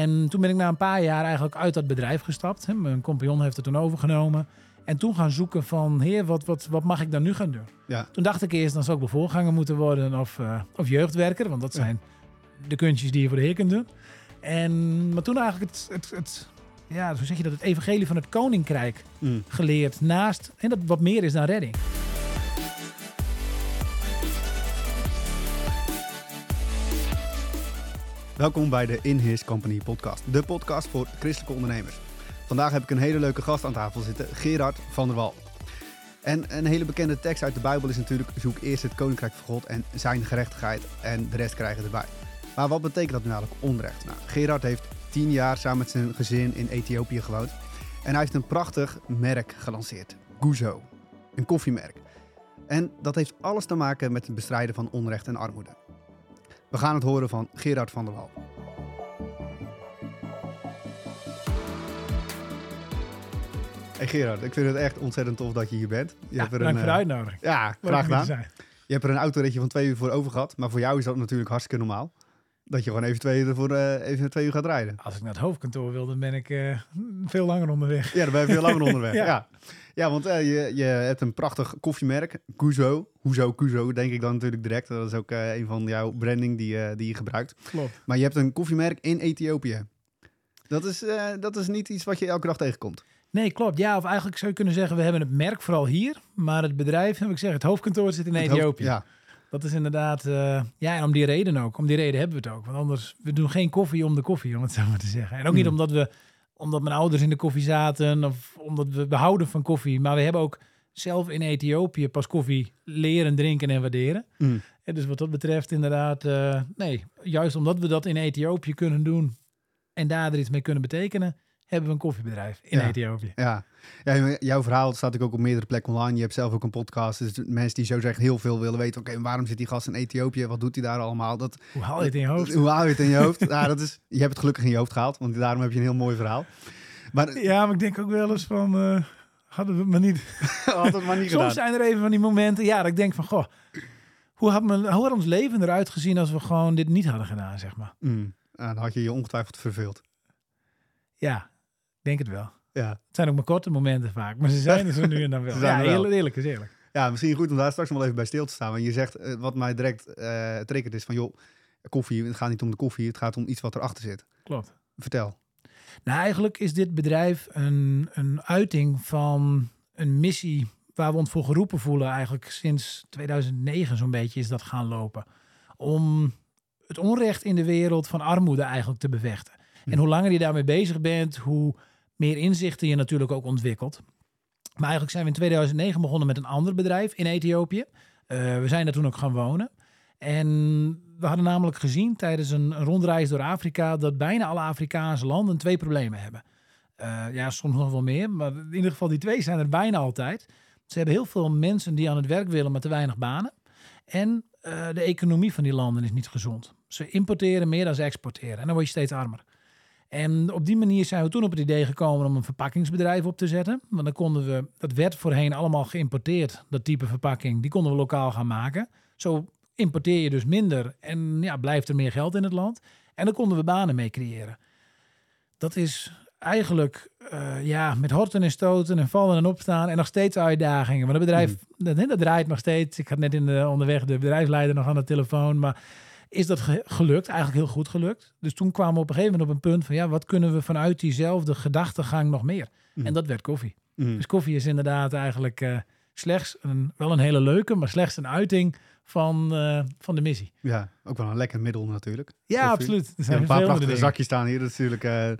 En toen ben ik na een paar jaar eigenlijk uit dat bedrijf gestapt. Hè. Mijn compagnon heeft het toen overgenomen. En toen gaan zoeken van, heer, wat, wat, wat mag ik dan nu gaan doen? Ja. Toen dacht ik eerst, dan zou ik wel voorganger moeten worden of, eh, of jeugdwerker. Want dat Ja. zijn de kunstjes die je voor de heer kunt doen. En, maar toen eigenlijk het, het, het, ja, hoe zeg je dat, het evangelie van het koninkrijk Mm. geleerd. Naast, en dat wat meer is dan redding. Welkom bij de In His Company podcast, de podcast voor christelijke ondernemers. Vandaag heb ik een hele leuke gast aan tafel zitten, Gerard van der Wal. En een hele bekende tekst uit de Bijbel is natuurlijk: zoek eerst het koninkrijk van God en zijn gerechtigheid en de rest krijgen erbij. Maar wat betekent dat nu eigenlijk onrecht? Nou, Gerard heeft tien jaar samen met zijn gezin in Ethiopië gewoond en hij heeft een prachtig merk gelanceerd, Guzo, een koffiemerk. En dat heeft alles te maken met het bestrijden van onrecht en armoede. We gaan het horen van Gerard van der Wal. Hey Gerard, ik vind het echt ontzettend tof dat je hier bent. Je Ja, hebt er bedankt een, voor de eh, uitnodiging. Ja, Leuk graag gedaan. Je hebt er een autoritje van twee uur voor over gehad. Maar voor jou is dat natuurlijk hartstikke normaal. Dat je gewoon even twee uur, ervoor, eh, even twee uur gaat rijden. Als ik naar het hoofdkantoor wil, dan ben ik eh, veel langer onderweg. Ja, dan ben je veel langer onderweg. ja. Ja. Ja. want eh, je, je hebt een prachtig koffiemerk, Kuzo. Hoezo Kuzo, denk ik dan natuurlijk direct. Dat is ook eh, een van jouw branding die, eh, die je gebruikt. Klopt. Maar je hebt een koffiemerk in Ethiopië. Dat is, dat is niet iets wat je elke dag tegenkomt. Nee, klopt. Ja, of eigenlijk zou je kunnen zeggen, we hebben het merk vooral hier. Maar het bedrijf, heb ik zeg, het hoofdkantoor zit in Het hoofd- Ethiopië. Ja, Dat is inderdaad, ja, en om die reden ook. Om die reden hebben we het ook. Want anders, we doen geen koffie om de koffie, om het zo maar te zeggen. En ook niet Mm. omdat we, omdat mijn ouders in de koffie zaten of omdat we behouden van koffie. Maar we hebben ook zelf in Ethiopië pas koffie leren drinken en waarderen. Mm. En dus wat dat betreft inderdaad, eh, nee, juist omdat we dat in Ethiopië kunnen doen en daar er iets mee kunnen betekenen, hebben we een koffiebedrijf in Ja. Ethiopië. ja. ja, jouw verhaal staat ook op meerdere plekken online. Je hebt zelf ook een podcast. Dus mensen die zo zeggen heel veel willen weten. Oké, waarom zit die gast in Ethiopië? Wat doet hij daar allemaal? Dat, Hoe haal je het in je hoofd? Hoe haal je het in je hoofd? ja, dat is, je hebt het gelukkig in je hoofd gehaald. Want daarom heb je een heel mooi verhaal. Maar Ja, maar ik denk ook wel eens van, eh, hadden we het maar niet had het maar niet Soms gedaan. zijn er even van die momenten, ja, dat ik denk van, goh, hoe had, mijn, hoe had ons leven eruit gezien als we gewoon dit niet hadden gedaan, zeg maar. Mm. Dan had je je ongetwijfeld verveeld. Ja, denk het wel. Ja. Het zijn ook maar korte momenten vaak, maar ze zijn er zo nu en dan wel. Ze zijn Ja, wel. eerlijk, eerlijk is eerlijk. ja, misschien goed om daar straks nog wel even bij stil te staan. Want je zegt, eh, wat mij direct eh triggert is van... joh, koffie, het gaat niet om de koffie. Het gaat om iets wat erachter zit. Klopt. Vertel. Nou, eigenlijk is dit bedrijf een, een uiting van een missie waar we ons voor geroepen voelen. Eigenlijk sinds 2009 zo'n beetje is dat gaan lopen. Om het onrecht in de wereld van armoede eigenlijk te bevechten. En hoe langer je daarmee bezig bent, hoe meer inzichten je natuurlijk ook ontwikkelt. Maar eigenlijk zijn we in 2009 begonnen met een ander bedrijf in Ethiopië. Eh, we zijn daar toen ook gaan wonen. En we hadden namelijk gezien tijdens een, rondreis door Afrika dat bijna alle Afrikaanse landen twee problemen hebben. Eh, ja, soms nog wel meer, maar in ieder geval die twee zijn er bijna altijd. Ze hebben heel veel mensen die aan het werk willen, maar te weinig banen. En eh, de economie van die landen is niet gezond. Ze importeren meer dan ze exporteren en dan word je steeds armer. En op die manier zijn we toen op het idee gekomen om een verpakkingsbedrijf op te zetten. Want dan konden we, dat werd voorheen allemaal geïmporteerd, dat type verpakking, die konden we lokaal gaan maken. Zo importeer je dus minder en ja, blijft er meer geld in het land. En dan konden we banen mee creëren. Dat is eigenlijk eh, ja, met horten en stoten en vallen en opstaan en nog steeds uitdagingen. Maar het bedrijf, dat, dat draait nog steeds. Ik had net in de, onderweg de bedrijfsleider nog aan de telefoon, maar is dat ge- gelukt? Eigenlijk heel goed gelukt. Dus toen kwamen we op een gegeven moment op een punt van ja, wat kunnen we vanuit diezelfde gedachtegang nog meer? Mhm. En dat werd koffie. Mm. Dus koffie is inderdaad eigenlijk eh, slechts een, wel een hele leuke, maar slechts een uiting van, eh, van de missie. Ja, ook wel een lekker middel natuurlijk. Ja, Koffie. absoluut. Er Ja, zijn een paar prachtige dingen. zakjes staan hier. Natuurlijk... eh,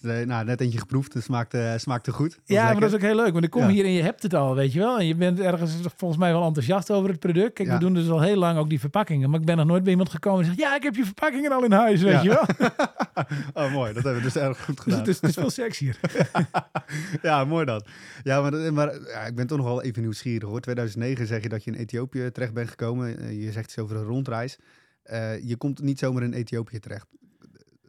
nou, net eentje geproefd. Het smaakt, eh smaakte goed. Ja, maar dat is ook heel leuk. Want ik kom Ja. hier en je hebt het al, weet je wel. En je bent ergens volgens mij wel enthousiast over het product. Kijk, Ja. we doen dus al heel lang ook die verpakkingen. Maar ik ben nog nooit bij iemand gekomen die zegt... Ja, ik heb je verpakkingen al in huis, weet Ja. je wel. Oh, mooi. Dat hebben we dus erg goed Dus gedaan. het is, het is veel sexier. ja, mooi dat. Ja, maar, maar ja, ik ben toch nog wel even nieuwsgierig hoor. 2009 zeg je dat je in Ethiopië terecht bent gekomen. Eh, je zegt iets over een rondreis. Eh, je komt niet zomaar in Ethiopië terecht.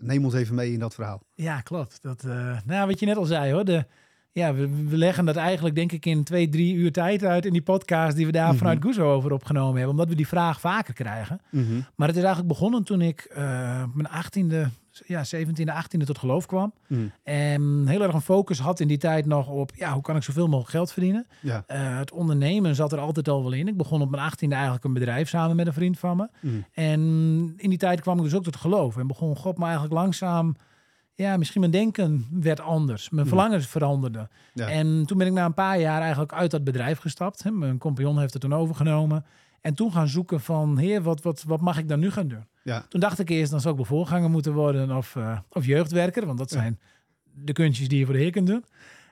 Neem ons even mee in dat verhaal. Ja, klopt. Dat, eh, nou, wat je net al zei hoor. De, ja, we, we leggen dat eigenlijk denk ik in twee, drie uur tijd uit in die podcast die we daar Mhm. vanuit Guzo over opgenomen hebben. Omdat we die vraag vaker krijgen. Mhm. Maar het is eigenlijk begonnen toen ik op mijn 18e, ja, 17e, 18e tot geloof kwam. Mhm. En heel erg een focus had in die tijd nog op, ja, hoe kan ik zoveel mogelijk geld verdienen? Ja. Eh, het ondernemen zat er altijd al wel in. Ik begon op mijn 18e eigenlijk een bedrijf samen met een vriend van me. Mhm. En in die tijd kwam ik dus ook tot geloof. En begon God me eigenlijk langzaam... Ja, misschien mijn denken werd anders. Mijn Hmm. verlangens veranderden. Ja. En toen ben ik na een paar jaar eigenlijk uit dat bedrijf gestapt. Hè. Mijn compagnon heeft het toen overgenomen. En toen gaan zoeken van... Heer, wat, wat, wat mag ik dan nu gaan doen? Ja. Toen dacht ik eerst, dan zou ik wel voorganger moeten worden... of, eh, of jeugdwerker. Want dat Ja. zijn de kunstjes die je voor de Heer kunt doen.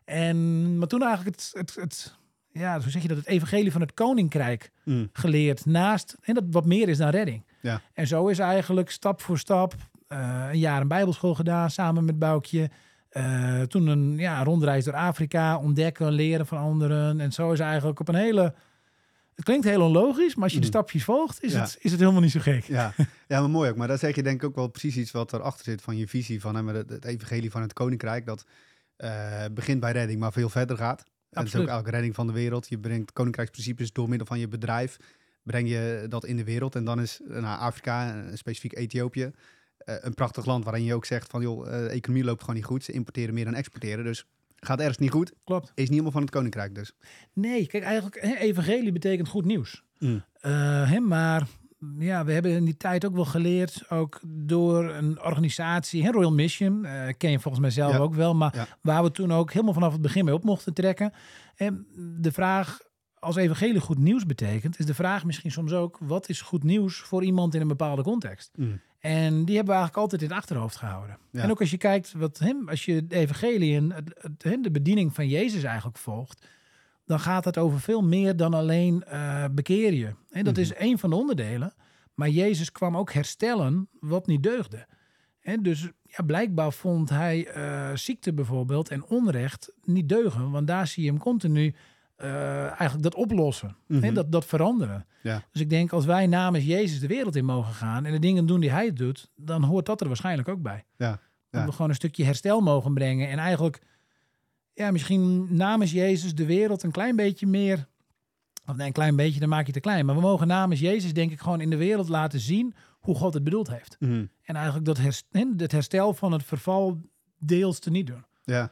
En, maar toen eigenlijk het, het, het... Ja, hoe zeg je dat? Het evangelie van het koninkrijk Mhm. geleerd naast en dat wat meer is dan redding. Ja. En zo is eigenlijk stap voor stap een jaar een bijbelschool gedaan samen met Boukje. Eh, toen een ja, rondreis door Afrika, ontdekken, leren van anderen. En zo is eigenlijk op een hele... Het klinkt heel onlogisch, maar als je de Mm. stapjes volgt, is, Ja. het, is het helemaal niet zo gek. Ja. ja, maar mooi ook. Maar daar zeg je denk ik ook wel precies iets wat erachter zit van je visie van hè, het, het evangelie van het koninkrijk. Dat eh, begint bij redding, maar veel verder gaat. Het is ook eigenlijk redding van de wereld. Je brengt koninkrijksprincipes door middel van je bedrijf. Breng je dat in de wereld. En dan is eh, nou, Afrika, eh, specifiek Ethiopië, eh, een prachtig land waarin je ook zegt van joh, eh, de economie loopt gewoon niet goed. Ze importeren meer dan exporteren. Dus gaat ergens niet goed. Klopt. Is niet helemaal van het koninkrijk dus. Nee, kijk, eigenlijk, hè, evangelie betekent goed nieuws. Mm. Eh, hè, maar ja, we hebben in die tijd ook wel geleerd, ook door een organisatie, hè, Royal Mission, eh, ken je volgens mij zelf Ja. ook wel, maar Ja. waar we toen ook helemaal vanaf het begin mee op mochten trekken. En de vraag, als evangelie goed nieuws betekent, is de vraag misschien soms ook, wat is goed nieuws voor iemand in een bepaalde context? Mm. En die hebben we eigenlijk altijd in het achterhoofd gehouden. Ja. En ook als je kijkt, wat, hè, als je de evangelie en de bediening van Jezus eigenlijk volgt, dan gaat het over veel meer dan alleen eh bekeer je. En dat Mhm. is één van de onderdelen. Maar Jezus kwam ook herstellen wat niet deugde. En dus ja, blijkbaar vond hij eh, ziekte bijvoorbeeld en onrecht niet deugen. Want daar zie je hem continu eh, eigenlijk dat oplossen. Hè, Mhm. dat, dat veranderen. Ja. Dus ik denk als wij namens Jezus de wereld in mogen gaan en de dingen doen die hij doet, dan hoort dat er waarschijnlijk ook bij. Ja, Dat ja. we gewoon een stukje herstel mogen brengen. En eigenlijk, ja, misschien namens Jezus de wereld een klein beetje meer. Of nee, een klein beetje, dan maak je te klein. Maar we mogen namens Jezus, denk ik, gewoon in de wereld laten zien hoe God het bedoeld heeft. Mhm. En eigenlijk dat herst- hè, het herstel van het verval deels te niet doen. Ja.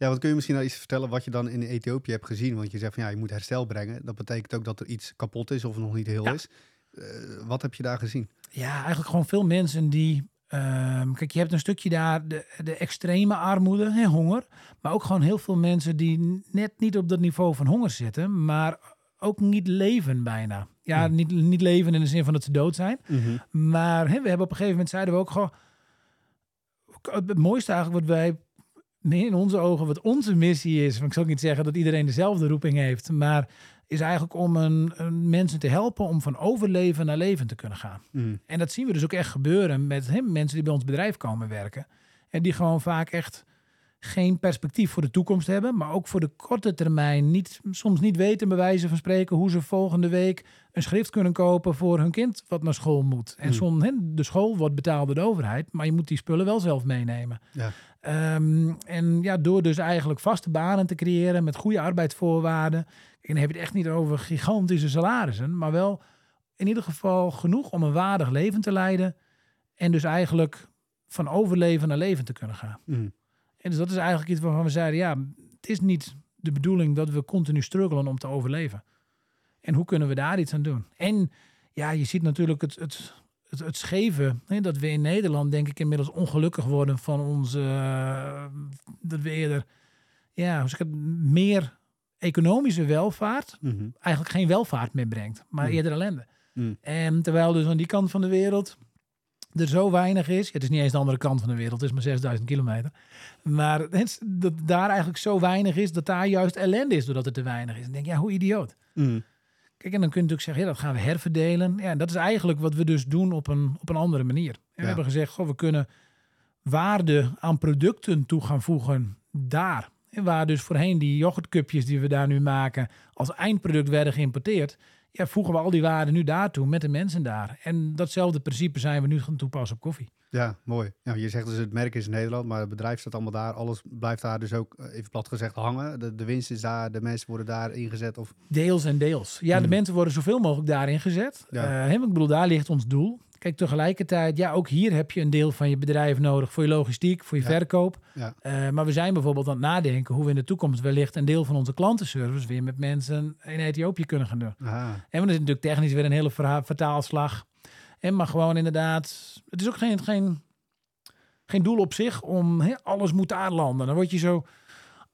Ja, wat kun je misschien nou iets vertellen wat je dan in Ethiopië hebt gezien? Want je zegt van ja, je moet herstel brengen. Dat betekent ook dat er iets kapot is of nog niet heel Ja. is. Eh, wat heb je daar gezien? Ja, eigenlijk gewoon veel mensen die. ehm, kijk, je hebt een stukje daar de, de extreme armoede, hè, honger. Maar ook gewoon heel veel mensen die net niet op dat niveau van honger zitten, maar ook niet leven bijna. Ja, Hmm. niet, niet leven in de zin van dat ze dood zijn. Maar hè, we hebben op een gegeven moment zeiden we ook gewoon. Het mooiste eigenlijk wat wij in onze ogen, wat onze missie is. Want ik zal ook niet zeggen dat iedereen dezelfde roeping heeft. Maar is eigenlijk om een, een mensen te helpen om van overleven naar leven te kunnen gaan. Mhm. En dat zien we dus ook echt gebeuren met hè, mensen die bij ons bedrijf komen werken. En die gewoon vaak echt geen perspectief voor de toekomst hebben, maar ook voor de korte termijn niet, soms niet weten, bij wijze van spreken, hoe ze volgende week een schrift kunnen kopen voor hun kind wat naar school moet. En Hmm. soms, hè, de school wordt betaald door de overheid, maar je moet die spullen wel zelf meenemen. Ja. Ehm, en ja, door dus eigenlijk vaste banen te creëren met goede arbeidsvoorwaarden. En dan heb je het echt niet over gigantische salarissen, maar wel in ieder geval genoeg om een waardig leven te leiden. En dus eigenlijk van overleven naar leven te kunnen gaan. Mhm. En dus dat is eigenlijk iets waarvan we zeiden, ja, het is niet de bedoeling dat we continu struggelen om te overleven. En hoe kunnen we daar iets aan doen? En ja, je ziet natuurlijk het, het, het, het scheve, hè, dat we in Nederland denk ik inmiddels ongelukkig worden van onze, eh, dat we eerder, ja, hoe zeg ik het, meer economische welvaart Mhm. eigenlijk geen welvaart meer brengt, maar Hmm. eerder ellende. Hmm. En terwijl dus aan die kant van de wereld er zo weinig is. Het is niet eens de andere kant van de wereld, het is maar 6000 kilometer. Maar het dat daar eigenlijk zo weinig is, dat daar juist ellende is doordat het te weinig is. En ik denk, ja, hoe idioot. Mhm. Kijk, en dan kun je natuurlijk zeggen, ja, dat gaan we herverdelen. Ja, en dat is eigenlijk wat we dus doen op een, op een andere manier. En we hebben gezegd, goh, we kunnen waarde aan producten toe gaan voegen daar. En waar dus voorheen die yoghurtcupjes die we daar nu maken als eindproduct werden geïmporteerd. Ja, voegen we al die waarden nu daartoe met de mensen daar. En datzelfde principe zijn we nu gaan toepassen op koffie. Ja, mooi. Ja, je zegt dus het merk is in Nederland, maar het bedrijf staat allemaal daar. Alles blijft daar dus ook, eh, even plat gezegd, hangen. De, de winst is daar, de mensen worden daar ingezet. Of... Deels en deels. Ja, de Hmm. mensen worden zoveel mogelijk daarin gezet. Ja. Ja. ik bedoel, daar ligt ons doel. Kijk, tegelijkertijd, ja, ook hier heb je een deel van je bedrijf nodig voor je logistiek, voor je Ja. verkoop. Ja. Eh, maar we zijn bijvoorbeeld aan het nadenken hoe we in de toekomst wellicht een deel van onze klantenservice weer met mensen in Ethiopië kunnen gaan doen. En dat is natuurlijk technisch weer een hele vertaalslag. En maar gewoon inderdaad, het is ook geen, geen, geen doel op zich om alles moet daar landen. Dan word je zo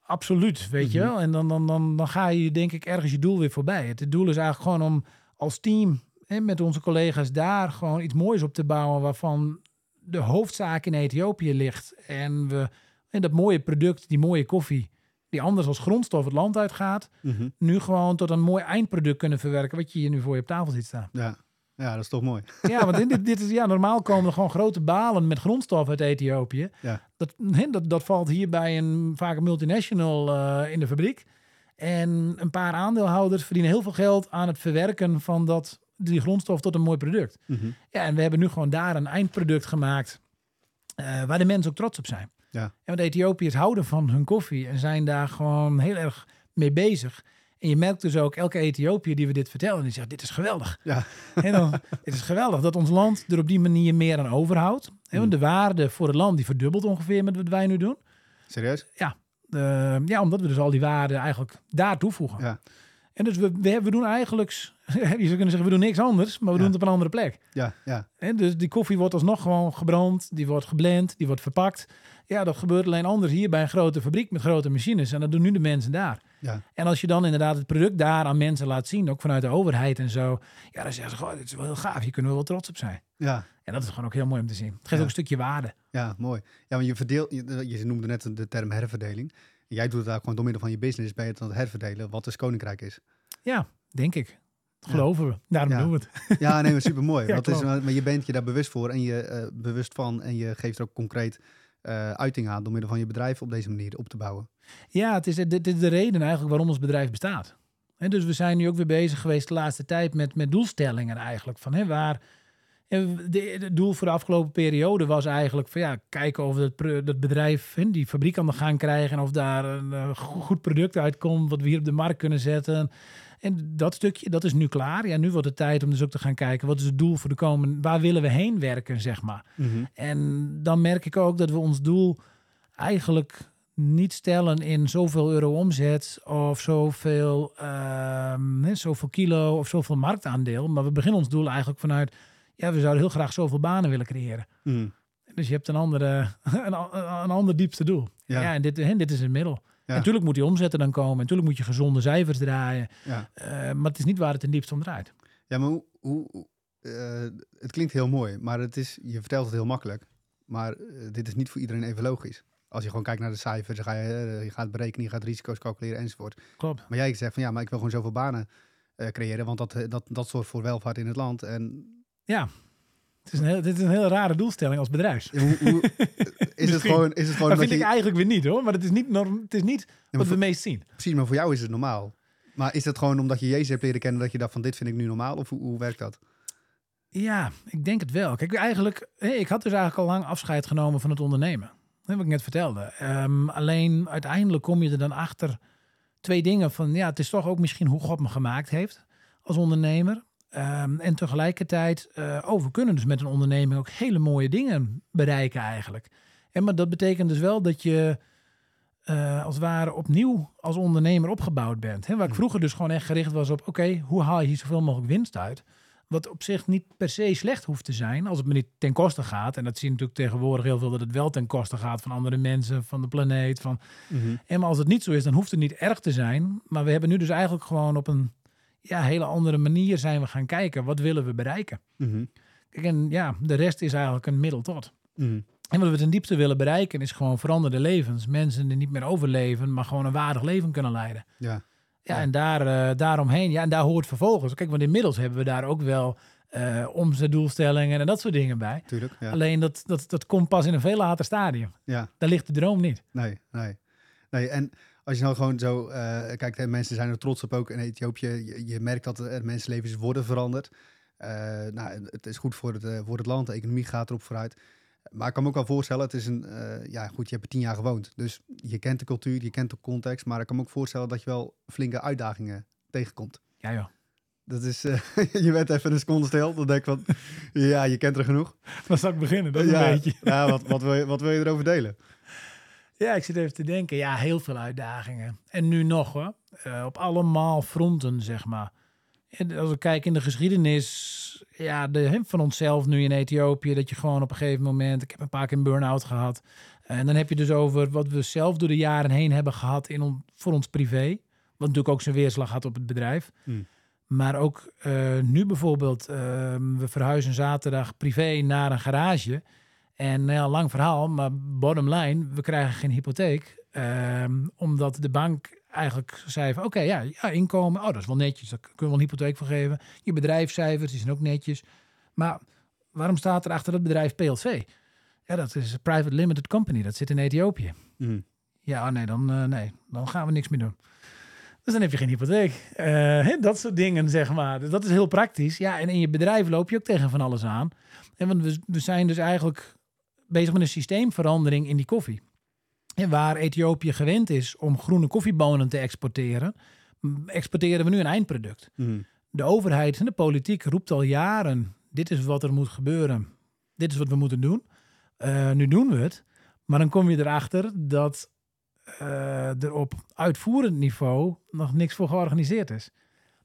absoluut, weet je Mhm. wel. En dan, dan, dan, dan ga je denk ik ergens je doel weer voorbij. Het doel is eigenlijk gewoon om als team hè, met onze collega's daar gewoon iets moois op te bouwen waarvan de hoofdzaak in Ethiopië ligt. En we en dat mooie product, die mooie koffie, die anders als grondstof het land uitgaat, mhm. nu gewoon tot een mooi eindproduct kunnen verwerken, wat je hier nu voor je op tafel ziet staan. ja. ja, dat is toch mooi. Ja, want dit, dit is, ja, normaal komen er gewoon grote balen met grondstof uit Ethiopië. Ja. Dat, dat, dat valt hier bij een vaak een multinational eh, in de fabriek. En een paar aandeelhouders verdienen heel veel geld aan het verwerken van dat, die grondstof tot een mooi product. Mhm. Ja, en we hebben nu gewoon daar een eindproduct gemaakt eh, waar de mensen ook trots op zijn. Ja. En want Ethiopiërs houden van hun koffie en zijn daar gewoon heel erg mee bezig. En je merkt dus ook, elke Ethiopiër die we dit vertellen, die zegt, dit is geweldig. Ja. En dan, het is geweldig dat ons land er op die manier meer aan overhoudt. Hè, want de waarde voor het land die verdubbelt ongeveer met wat wij nu doen. Serieus? Eh, ja, omdat we dus al die waarden eigenlijk daar toevoegen. Ja. En dus we, we, we doen eigenlijk, je zou kunnen zeggen, we doen niks anders, maar we Ja. doen het op een andere plek. Ja, ja. Hè, dus die koffie wordt alsnog gewoon gebrand, die wordt geblend, die wordt verpakt. Ja, dat gebeurt alleen anders hier bij een grote fabriek met grote machines. En dat doen nu de mensen daar. Ja. En als je dan inderdaad het product daar aan mensen laat zien, ook vanuit de overheid en zo. Ja, dan zeggen ze, goh, dit is wel heel gaaf, hier kunnen we wel trots op zijn. Ja, En dat is gewoon ook heel mooi om te zien. Het geeft Ja. ook een stukje waarde. ja, mooi. Ja, want je verdeelt, je, je noemde net de term herverdeling. Jij doet het daar gewoon door middel van je business, ben je het aan het herverdelen, wat dus koninkrijk is. Ja, denk ik. Dat geloven we. Daarom Ja. doen we het. Ja, nee, maar super mooi. Ja, is, maar je bent je daar bewust voor en je eh, bewust van en je geeft er ook concreet eh, uiting aan door middel van je bedrijf op deze manier op te bouwen. Ja, het is, dit, dit is de reden eigenlijk waarom ons bedrijf bestaat. En dus we zijn nu ook weer bezig geweest de laatste tijd met, met doelstellingen eigenlijk. Van, hè, waar, en het doel voor de afgelopen periode was eigenlijk van ja, kijken of het, dat bedrijf die fabriek aan de gang krijgen. En of daar een eh, go- goed product uitkomt wat we hier op de markt kunnen zetten. En dat stukje, dat is nu klaar. Ja, nu wordt het tijd om dus ook te gaan kijken wat is het doel voor de komende, waar willen we heen werken, zeg maar. En dan merk ik ook dat we ons doel eigenlijk niet stellen in zoveel euro omzet of zoveel, ehm, zoveel kilo of zoveel marktaandeel. Maar we beginnen ons doel eigenlijk vanuit, ja, we zouden heel graag zoveel banen willen creëren. Mhm. Dus je hebt een, andere, een, een ander diepste doel. Ja. Ja, en dit, hè, dit is het middel. Ja. Natuurlijk moet die omzetten dan komen. Natuurlijk moet je gezonde cijfers draaien. Ja. Eh, maar het is niet waar het ten diepste om draait. Ja, maar hoe, hoe eh, het klinkt heel mooi, maar het is, je vertelt het heel makkelijk. Maar eh, dit is niet voor iedereen even logisch. Als je gewoon kijkt naar de cijfers, ga je, je gaat berekenen, je gaat risico's calculeren enzovoort. Klopt. Maar jij zegt van ja, maar ik wil gewoon zoveel banen creëren, want dat, dat, dat zorgt voor welvaart in het land. En Ja. Het is een heel, dit is een hele rare doelstelling als bedrijf. hoe, hoe, is, het gewoon, is het gewoon Dat vind ik eigenlijk weer niet hoor. Maar het is niet, norm, het is niet Ja, wat we meest zien. Precies, maar voor jou is het normaal. Maar is het gewoon omdat je Jezus hebt leren kennen dat je dacht van dit vind ik nu normaal? Of hoe, hoe werkt dat? Ja, ik denk het wel. Kijk, eigenlijk, ik had dus eigenlijk al lang afscheid genomen van het ondernemen. Wat ik net vertelde. Ehm, alleen uiteindelijk kom je er dan achter twee dingen van, ja, het is toch ook misschien hoe God me gemaakt heeft als ondernemer. Ehm, en tegelijkertijd, eh, oh, we kunnen dus met een onderneming ook hele mooie dingen bereiken eigenlijk. En maar dat betekent dus wel dat je eh, als het ware opnieuw als ondernemer opgebouwd bent. Hè? Waar ik vroeger dus gewoon echt gericht was op, oké, hoe haal je hier zoveel mogelijk winst uit? Wat op zich niet per se slecht hoeft te zijn, als het me niet ten koste gaat. En dat zie je natuurlijk tegenwoordig heel veel, dat het wel ten koste gaat van andere mensen, van de planeet. Van... En maar als het niet zo is, dan hoeft het niet erg te zijn. Maar we hebben nu dus eigenlijk gewoon op een ja, hele andere manier zijn we gaan kijken. Wat willen we bereiken? Mhm. Kijk, en ja, de rest is eigenlijk een middel tot. Mhm. En wat we ten diepste willen bereiken is gewoon veranderde levens. Mensen die niet meer overleven, maar gewoon een waardig leven kunnen leiden. Ja. Ja, Ja. en daar, eh, daaromheen, ja, en daar hoort vervolgens. Kijk, want inmiddels hebben we daar ook wel eh omzetdoelstellingen en dat soort dingen bij. Tuurlijk. Ja. Alleen dat, dat, dat komt pas in een veel later stadium. ja. Daar ligt de droom niet. Nee, nee. nee. En als je nou gewoon zo eh, kijkt, hè, mensen zijn er trots op ook in Ethiopië. Je, je merkt dat er mensenlevens worden veranderd. Eh, nou, het is goed voor het, eh, voor het land, de economie gaat erop vooruit. Maar ik kan me ook wel voorstellen, het is een, ja goed, je hebt er tien jaar gewoond. Dus je kent de cultuur, je kent de context. Maar ik kan me ook voorstellen dat je wel flinke uitdagingen tegenkomt. Ja, joh. Dat is, je bent even een seconde stil. Dan denk ik van, ja, je kent er genoeg. Waar zal ik beginnen? Dat ja, een beetje. ja, wat, wat, wil je, wat wil je erover delen? Ja, ik zit even te denken. Ja, heel veel uitdagingen. En nu nog hoor. Eh, op allemaal fronten, zeg maar. En als we kijken in de geschiedenis ja, de, van onszelf nu in Ethiopië, dat je gewoon op een gegeven moment, ik heb een paar keer een burn-out gehad. En dan heb je dus over wat we zelf door de jaren heen hebben gehad in on, voor ons privé. Wat natuurlijk ook zijn weerslag had op het bedrijf. Hmm. Maar ook eh, nu bijvoorbeeld, eh, we verhuizen zaterdag privé naar een garage. En nou ja, lang verhaal, maar bottom line, we krijgen geen hypotheek. Ehm, omdat de bank eigenlijk zei van, oké, ja, ja, inkomen, oh, dat is wel netjes. Daar kunnen we een hypotheek voor geven. Je bedrijfscijfers, die zijn ook netjes. Maar waarom staat er achter dat bedrijf PLC? Ja, dat is een private limited company. Dat zit in Ethiopië. Hmm. Ja, oh nee, dan, eh, nee, dan gaan we niks meer doen. Dus dan heb je geen hypotheek. Hè, dat soort dingen, zeg maar. Dus dat is heel praktisch. Ja, en in je bedrijf loop je ook tegen van alles aan. En want we, we zijn dus eigenlijk bezig met een systeemverandering in die koffie. En waar Ethiopië gewend is om groene koffiebonen te exporteren, exporteren we nu een eindproduct. Hmm. De overheid en de politiek roept al jaren: dit is wat er moet gebeuren. Dit is wat we moeten doen. Eh, nu doen we het. Maar dan kom je erachter dat eh, er op uitvoerend niveau nog niks voor georganiseerd is.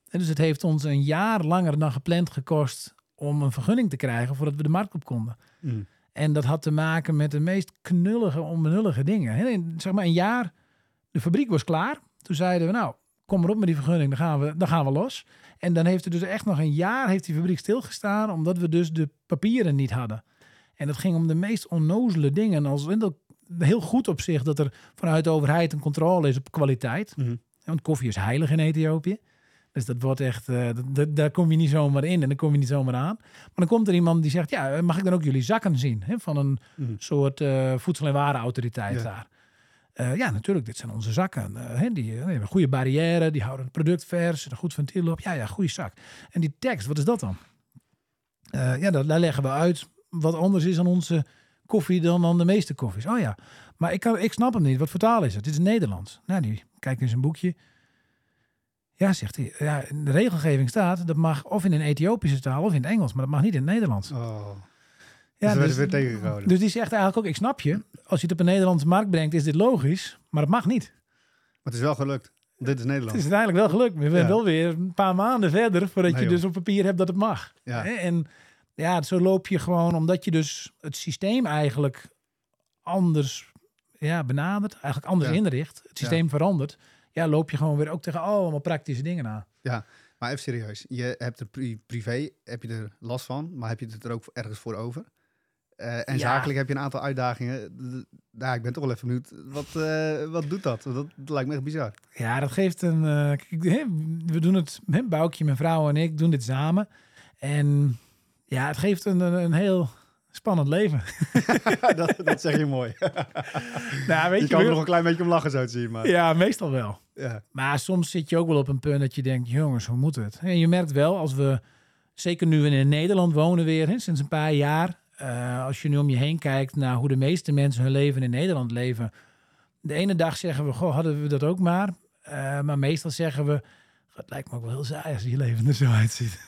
En dus het heeft ons een jaar langer dan gepland gekost om een vergunning te krijgen voordat we de markt op konden. Hmm. En dat had te maken met de meest knullige, onbenullige dingen. In, zeg maar een jaar, de fabriek was klaar. Toen zeiden we, nou, kom maar op met die vergunning, dan gaan we, dan gaan we los. En dan heeft er dus echt nog een jaar heeft die fabriek stilgestaan, omdat we dus de papieren niet hadden. En dat ging om de meest onnozele dingen. Als en dat- heel goed op zich dat er vanuit de overheid een controle is op kwaliteit. Mhm. Want koffie is heilig in Ethiopië. Dus dat wordt echt, eh, dat- daar kom je niet zomaar in en dan kom je niet zomaar aan. Maar dan komt er iemand die zegt, ja, mag ik dan ook jullie zakken zien? Hè? Van een Mhm. soort eh, voedsel- en warenautoriteit Ja. daar. Eh, ja, natuurlijk, dit zijn onze zakken. Hè, die, hebben een goede barrière, die houden het product vers, een goed ventiel op. Ja, ja, goede zak. En die tekst, wat is dat dan? Ja, dat, daar leggen we uit wat anders is aan onze koffie dan aan de meeste koffies. Oh ja, maar ik, kan, ik snap hem niet. Wat voor taal is het? Dit is Nederlands. Nou, die kijkt in zijn boekje. Ja, zegt hij. Ja, in de regelgeving staat dat mag of in een Ethiopische taal of in het Engels, maar dat mag niet in het Nederlands. Oh. Ja, dus weer tegengehouden. dus die zegt eigenlijk ook, ik snap je. Als je het op een Nederlandse markt brengt, is dit logisch. Maar het mag niet. Maar het is wel gelukt. Dit is Het Nederland. is uiteindelijk wel gelukt. We zijn Ja. wel weer een paar maanden verder voordat Nee, je dus op papier hebt dat het mag. Ja. En ja, zo loop je gewoon, omdat je dus het systeem eigenlijk anders ja, benadert, eigenlijk anders Ja. inricht, het systeem verandert. Ja, loop je gewoon weer ook tegen allemaal praktische dingen aan. Maar even serieus. Je hebt er pri- privé heb je er last van, maar heb je het er ook ergens voor over? Eh, en Ja. zakelijk heb je een aantal uitdagingen. D- Ja, ik ben toch wel even benieuwd. Wat, eh, wat doet dat? Dat, dat lijkt me echt bizar. Ja, dat geeft een. eh, kijk, we doen het, Boukje, mijn vrouw en ik doen dit samen. En ja, het geeft een, een heel spannend leven. dat, dat zeg je mooi. nou, weet je je, kan er nog een klein beetje om lachen zo zien. Maar, Ja, meestal wel. ja. Maar soms zit je ook wel op een punt dat je denkt, jongens, hoe moet het? En je merkt wel, als we, zeker nu we in Nederland wonen weer, hè, sinds een paar jaar, eh, als je nu om je heen kijkt naar hoe de meeste mensen hun leven in Nederland leven. De ene dag zeggen we, goh, hadden we dat ook maar. Eh, maar meestal zeggen we, het lijkt me ook wel heel saai als je leven er zo uitziet.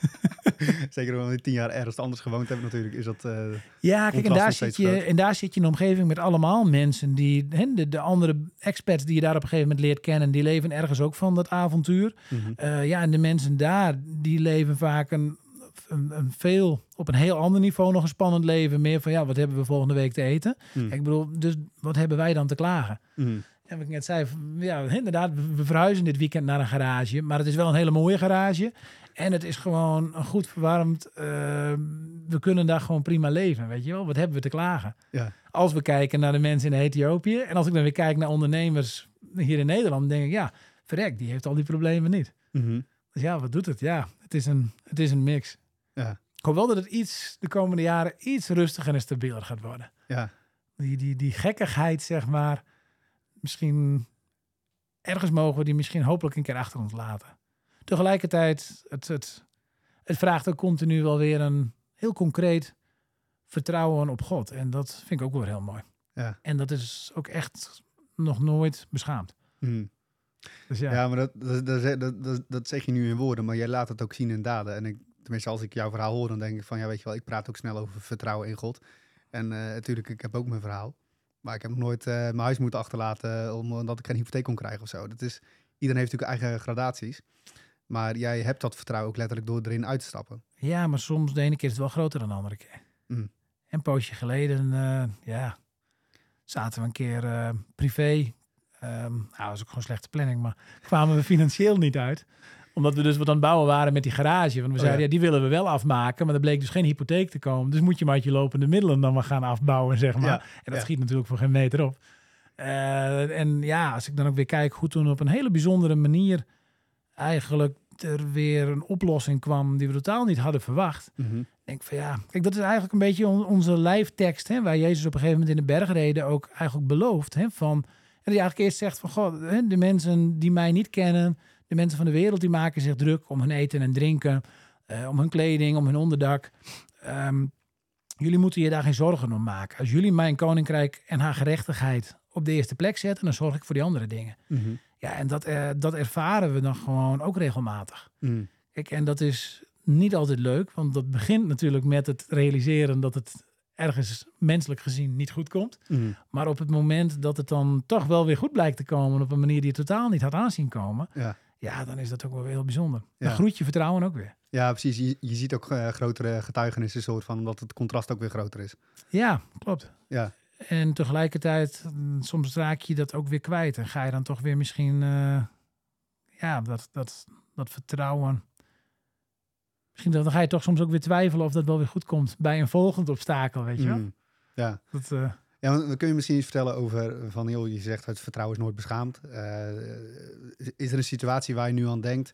Zeker omdat we tien jaar ergens anders gewoond hebben natuurlijk. Is dat, eh, Ja, kijk, en daar, zit je, groot. en daar zit je in een omgeving met allemaal mensen die, hè, de, de andere experts die je daar op een gegeven moment leert kennen, die leven ergens ook van dat avontuur. mhm. Eh, ja, en de mensen daar, die leven vaak een, een, een veel, op een heel ander niveau nog een spannend leven. Meer van, ja, wat hebben we volgende week te eten? Mhm. Kijk, ik bedoel, dus wat hebben wij dan te klagen? Mhm. En wat ik net zei, ja, inderdaad, we- verhuizen dit weekend naar een garage. Maar het is wel een hele mooie garage. En het is gewoon een goed verwarmd. eh, we kunnen daar gewoon prima leven, weet je wel? Wat hebben we te klagen? Ja. Als we kijken naar de mensen in Ethiopië. En als ik dan weer kijk naar ondernemers hier in Nederland, denk ik, ja, verrek, die heeft al die problemen niet. Mhm. Dus ja, wat doet het? Ja, het is een, het is een mix. Ja. Ik hoop wel dat het iets de komende jaren iets rustiger en stabieler gaat worden. Ja. Die, die, die gekkigheid, zeg maar, misschien ergens mogen we die misschien hopelijk een keer achter ons laten. Tegelijkertijd, het, het, het vraagt ook continu wel weer een heel concreet vertrouwen op God. En dat vind ik ook wel heel mooi. Ja. En dat is ook echt nog nooit beschaamd. Mhm. Dus ja, Ja, maar dat, dat, dat, dat, dat, dat zeg je nu in woorden, maar jij laat het ook zien in daden. En ik, tenminste, als ik jouw verhaal hoor, dan denk ik van, ja, weet je wel, ik praat ook snel over vertrouwen in God. En eh, natuurlijk, ik heb ook mijn verhaal. Maar ik heb nog nooit eh, mijn huis moeten achterlaten omdat ik geen hypotheek kon krijgen of zo. Dat is, iedereen heeft natuurlijk eigen gradaties. Maar jij hebt dat vertrouwen ook letterlijk door erin uit te stappen. ja, maar soms de ene keer is het wel groter dan de andere keer. Mm. En een poosje geleden, eh, ja, zaten we een keer eh, privé. ehm nou, dat was ook gewoon slechte planning, maar kwamen we financieel niet uit. Omdat we dus wat aan het bouwen waren met die garage. Want we Oh, zeiden, ja. ja. die willen we wel afmaken. Maar er bleek dus geen hypotheek te komen. Dus moet je maar uit je lopende middelen dan maar gaan afbouwen, zeg maar. Ja, En dat schiet natuurlijk voor geen meter op. Eh, en ja, als ik dan ook weer kijk hoe toen op een hele bijzondere manier eigenlijk er weer een oplossing kwam die we totaal niet hadden verwacht. Ik denk van ja, kijk, dat is eigenlijk een beetje on- onze lijftekst, hè, waar Jezus op een gegeven moment in de bergreden ook eigenlijk belooft. Hè, van, en die eigenlijk eerst zegt van God, hè, de mensen die mij niet kennen, de mensen van de wereld, die maken zich druk om hun eten en drinken, eh, om hun kleding, om hun onderdak. Ehm, jullie moeten je daar geen zorgen om maken. Als jullie mijn koninkrijk en haar gerechtigheid op de eerste plek zetten, dan zorg ik voor die andere dingen. Mhm. Ja, en dat, eh, dat ervaren we dan gewoon ook regelmatig. Mhm. Kijk, en dat is niet altijd leuk, want dat begint natuurlijk met het realiseren dat het ergens menselijk gezien niet goed komt. Mhm. Maar op het moment dat het dan toch wel weer goed blijkt te komen op een manier die je totaal niet had aanzien komen, Ja. Ja, dan is dat ook wel heel bijzonder. Dan Ja. groeit je vertrouwen ook weer. ja, precies. Je, je ziet ook eh, grotere getuigenissen, soort van, omdat het contrast ook weer groter is. Ja, klopt. Ja. En tegelijkertijd, mm, soms raak je dat ook weer kwijt. En ga je dan toch weer misschien, eh, ja, dat, dat, dat vertrouwen. Misschien dan ga je toch soms ook weer twijfelen of dat wel weer goed komt bij een volgend obstakel, weet je wel. Mhm. Ja. Dat, eh, Ja, dan kun je misschien iets vertellen over van joh, je zegt het vertrouwen is nooit beschaamd. Eh, is er een situatie waar je nu aan denkt,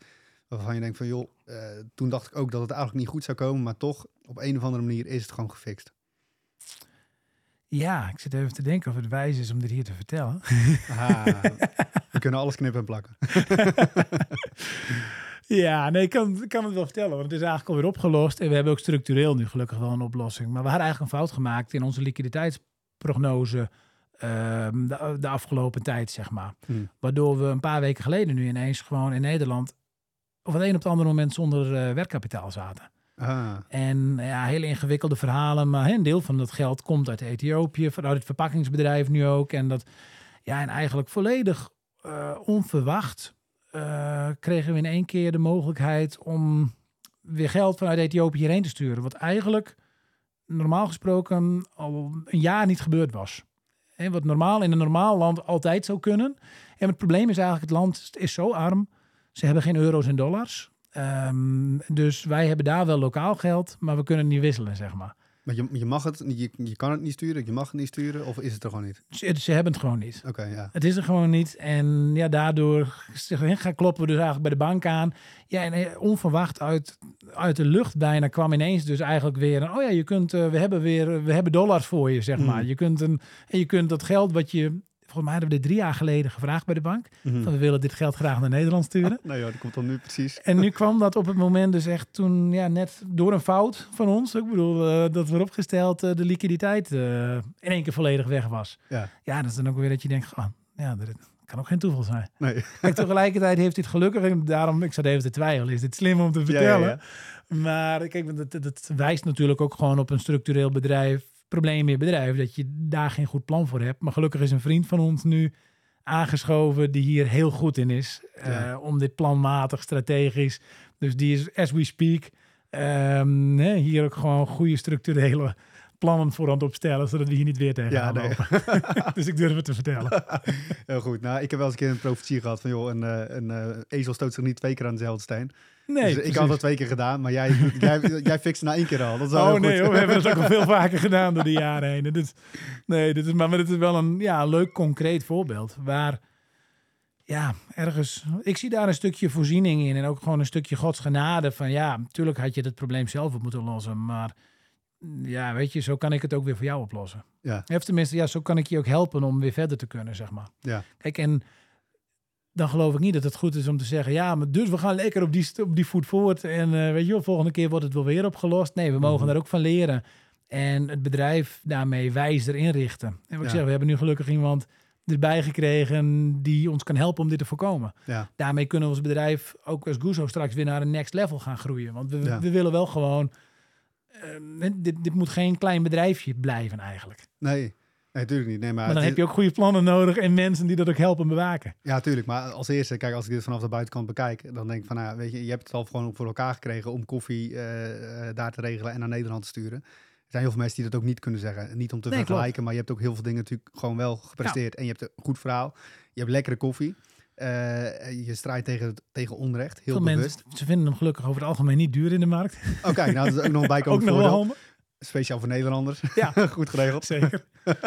waarvan je denkt van joh, eh, toen dacht ik ook dat het eigenlijk niet goed zou komen, maar toch op een of andere manier is het gewoon gefixt. ja, ik zit even te denken of het wijs is om dit hier te vertellen. Aha, we kunnen alles knippen en plakken. Ja, nee, ik kan, kan het wel vertellen, want het is eigenlijk alweer opgelost. En we hebben ook structureel nu gelukkig wel een oplossing. Maar we hadden eigenlijk een fout gemaakt in onze liquiditeitsprognose ehm, de, de afgelopen tijd, zeg maar. Hmm. Waardoor we een paar weken geleden nu ineens gewoon in Nederland... of het een op het andere moment zonder eh, werkkapitaal zaten. Ah, En ja, hele ingewikkelde verhalen. Maar een deel van dat geld komt uit Ethiopië, vanuit het verpakkingsbedrijf nu ook. En dat, ja, en eigenlijk volledig eh, onverwacht eh, kregen we in één keer de mogelijkheid om weer geld vanuit Ethiopië hierheen te sturen. Wat eigenlijk normaal gesproken al een jaar niet gebeurd was. Wat normaal in een normaal land altijd zou kunnen. En het probleem is eigenlijk, het land is zo arm. Ze hebben geen euro's en dollars. Ehm, dus wij hebben daar wel lokaal geld, maar we kunnen niet wisselen, zeg maar. Maar je, je mag het, je, je kan het niet sturen, je mag het niet sturen, of is het er gewoon niet? Ze, ze hebben het gewoon niet. Oké, ja. Het is er gewoon niet. En ja, daardoor gaan kloppen we dus eigenlijk bij de bank aan. Ja, en eh, onverwacht uit, uit de lucht bijna kwam ineens dus eigenlijk weer... Een, oh ja, je kunt, eh, we hebben weer we hebben dollars voor je, zeg Mm. maar. Je kunt, een, en je kunt dat geld wat je... Volgens mij hadden we dit drie jaar geleden gevraagd bij de bank. Mhm. Van we willen dit geld graag naar Nederland sturen. Nou ja, dat komt dan nu precies. En nu kwam dat op het moment dus echt toen, ja, net door een fout van ons. Ik bedoel, eh, dat wordt opgesteld, eh, de liquiditeit eh, in één keer volledig weg was. Ja. Ja, dat is dan ook weer dat je denkt, oh, ja, dat kan ook geen toeval zijn. Nee. Kijk, tegelijkertijd heeft dit gelukkig, en daarom, ik zat even te twijfelen, is dit slim om te Ja, ja, vertellen? ja. Maar kijk, dat, dat wijst natuurlijk ook gewoon op een structureel bedrijf, probleem in je bedrijf, dat je daar geen goed plan voor hebt. Maar gelukkig is een vriend van ons nu aangeschoven die hier heel goed in is. Ja. eh, om dit planmatig, strategisch. Dus die is, as we speak, ehm, hier ook gewoon goede structurele plannen voor aan het opstellen, zodat we hier niet weer tegen Ja, nee. dus ik durf het te vertellen. Heel goed. Nou, ik heb wel eens een keer een profetie gehad van, joh, een, eh, een eh, ezel stoot zich niet twee keer aan dezelfde steen. Nee, dus ik had dat twee keer gedaan, maar jij, jij, jij fixt na één keer al. Dat is Oh nee, hoor, we hebben het ook al veel vaker gedaan door de jaren heen. Dit, nee, dit is, maar, maar dit is wel een ja, een leuk concreet voorbeeld. Waar, ja, ergens... Ik zie daar een stukje voorziening in. En ook gewoon een stukje Gods genade. Van ja, natuurlijk had je het probleem zelf op moeten lossen. Maar ja, weet je, zo kan ik het ook weer voor jou oplossen. Ja. Of tenminste, ja, zo kan ik je ook helpen om weer verder te kunnen, zeg maar. Ja. Kijk, en dan geloof ik niet dat het goed is om te zeggen, ja, maar dus we gaan lekker op die, op die voet voort en eh, weet je wel, volgende keer wordt het wel weer opgelost. Nee, we mogen Mhm. daar ook van leren en het bedrijf daarmee wijzer inrichten. En wat ik Ja. zeg, we hebben nu gelukkig iemand erbij gekregen die ons kan helpen om dit te voorkomen. Ja, Daarmee kunnen we ons bedrijf ook als Guzo straks weer naar een next level gaan groeien. Want we, Ja. we willen wel gewoon, eh, dit, dit moet geen klein bedrijfje blijven eigenlijk. nee, nee, natuurlijk niet. Nee, maar Maar dan heb je ook goede plannen nodig en mensen die dat ook helpen bewaken. Ja, tuurlijk. Maar als eerste, kijk, als ik dit vanaf de buitenkant bekijk, dan denk ik van, nou, weet je, je hebt het al gewoon voor elkaar gekregen om koffie eh, eh, daar te regelen en naar Nederland te sturen. Er zijn heel veel mensen die dat ook niet kunnen zeggen. Niet om te Nee, vergelijken, maar je hebt ook heel veel dingen natuurlijk gewoon wel gepresteerd. En je hebt een goed verhaal. Je hebt lekkere koffie. Eh, je strijdt tegen, tegen onrecht, heel Veel bewust. mensen, ze vinden hem gelukkig over het algemeen niet duur in de markt. Oké, nou, dat is ook nog een ook bijkomend voordeel. Speciaal voor Nederlanders. Ja. goed geregeld. Zeker.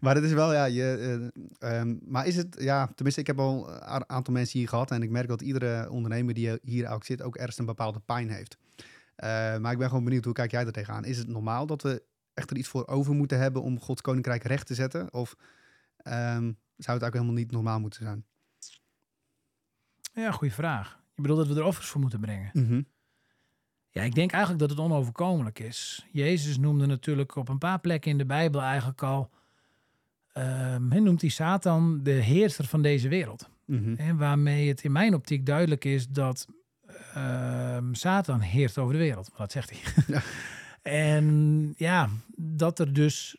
Maar het is wel, ja, je, eh, ehm, maar is het, ja, tenminste, ik heb al een aantal mensen hier gehad en ik merk dat iedere ondernemer die hier ook zit ook ergens een bepaalde pijn heeft. Eh, maar ik ben gewoon benieuwd, hoe kijk jij er tegenaan? Is het normaal dat we echt er iets voor over moeten hebben om Gods koninkrijk recht te zetten? Of ehm, zou het ook helemaal niet normaal moeten zijn? Ja, goede vraag. Je bedoelt dat we er offers voor moeten brengen? Mhm. Ja, ik denk eigenlijk dat het onoverkomelijk is. Jezus noemde natuurlijk op een paar plekken in de Bijbel eigenlijk al... ehm, hij noemt hij Satan de heerser van deze wereld. Mhm. En waarmee het in mijn optiek duidelijk is dat ehm, Satan heerst over de wereld. Dat zegt hij. Ja. en ja, dat er dus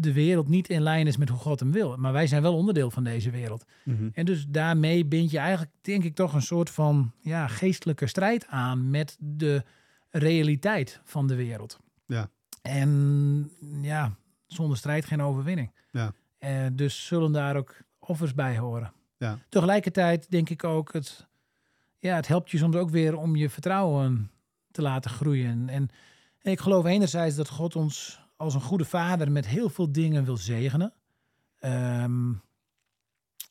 de wereld niet in lijn is met hoe God hem wil. Maar wij zijn wel onderdeel van deze wereld. Mhm. En dus daarmee bind je eigenlijk, denk ik, toch een soort van ja, geestelijke strijd aan met de realiteit van de wereld. Ja. En ja, zonder strijd geen overwinning. Ja. Eh, dus zullen daar ook offers bij horen. Ja. Tegelijkertijd denk ik ook, het, ja, het helpt je soms ook weer om je vertrouwen te laten groeien. En, en ik geloof enerzijds dat God ons als een goede vader met heel veel dingen wil zegenen. Ehm,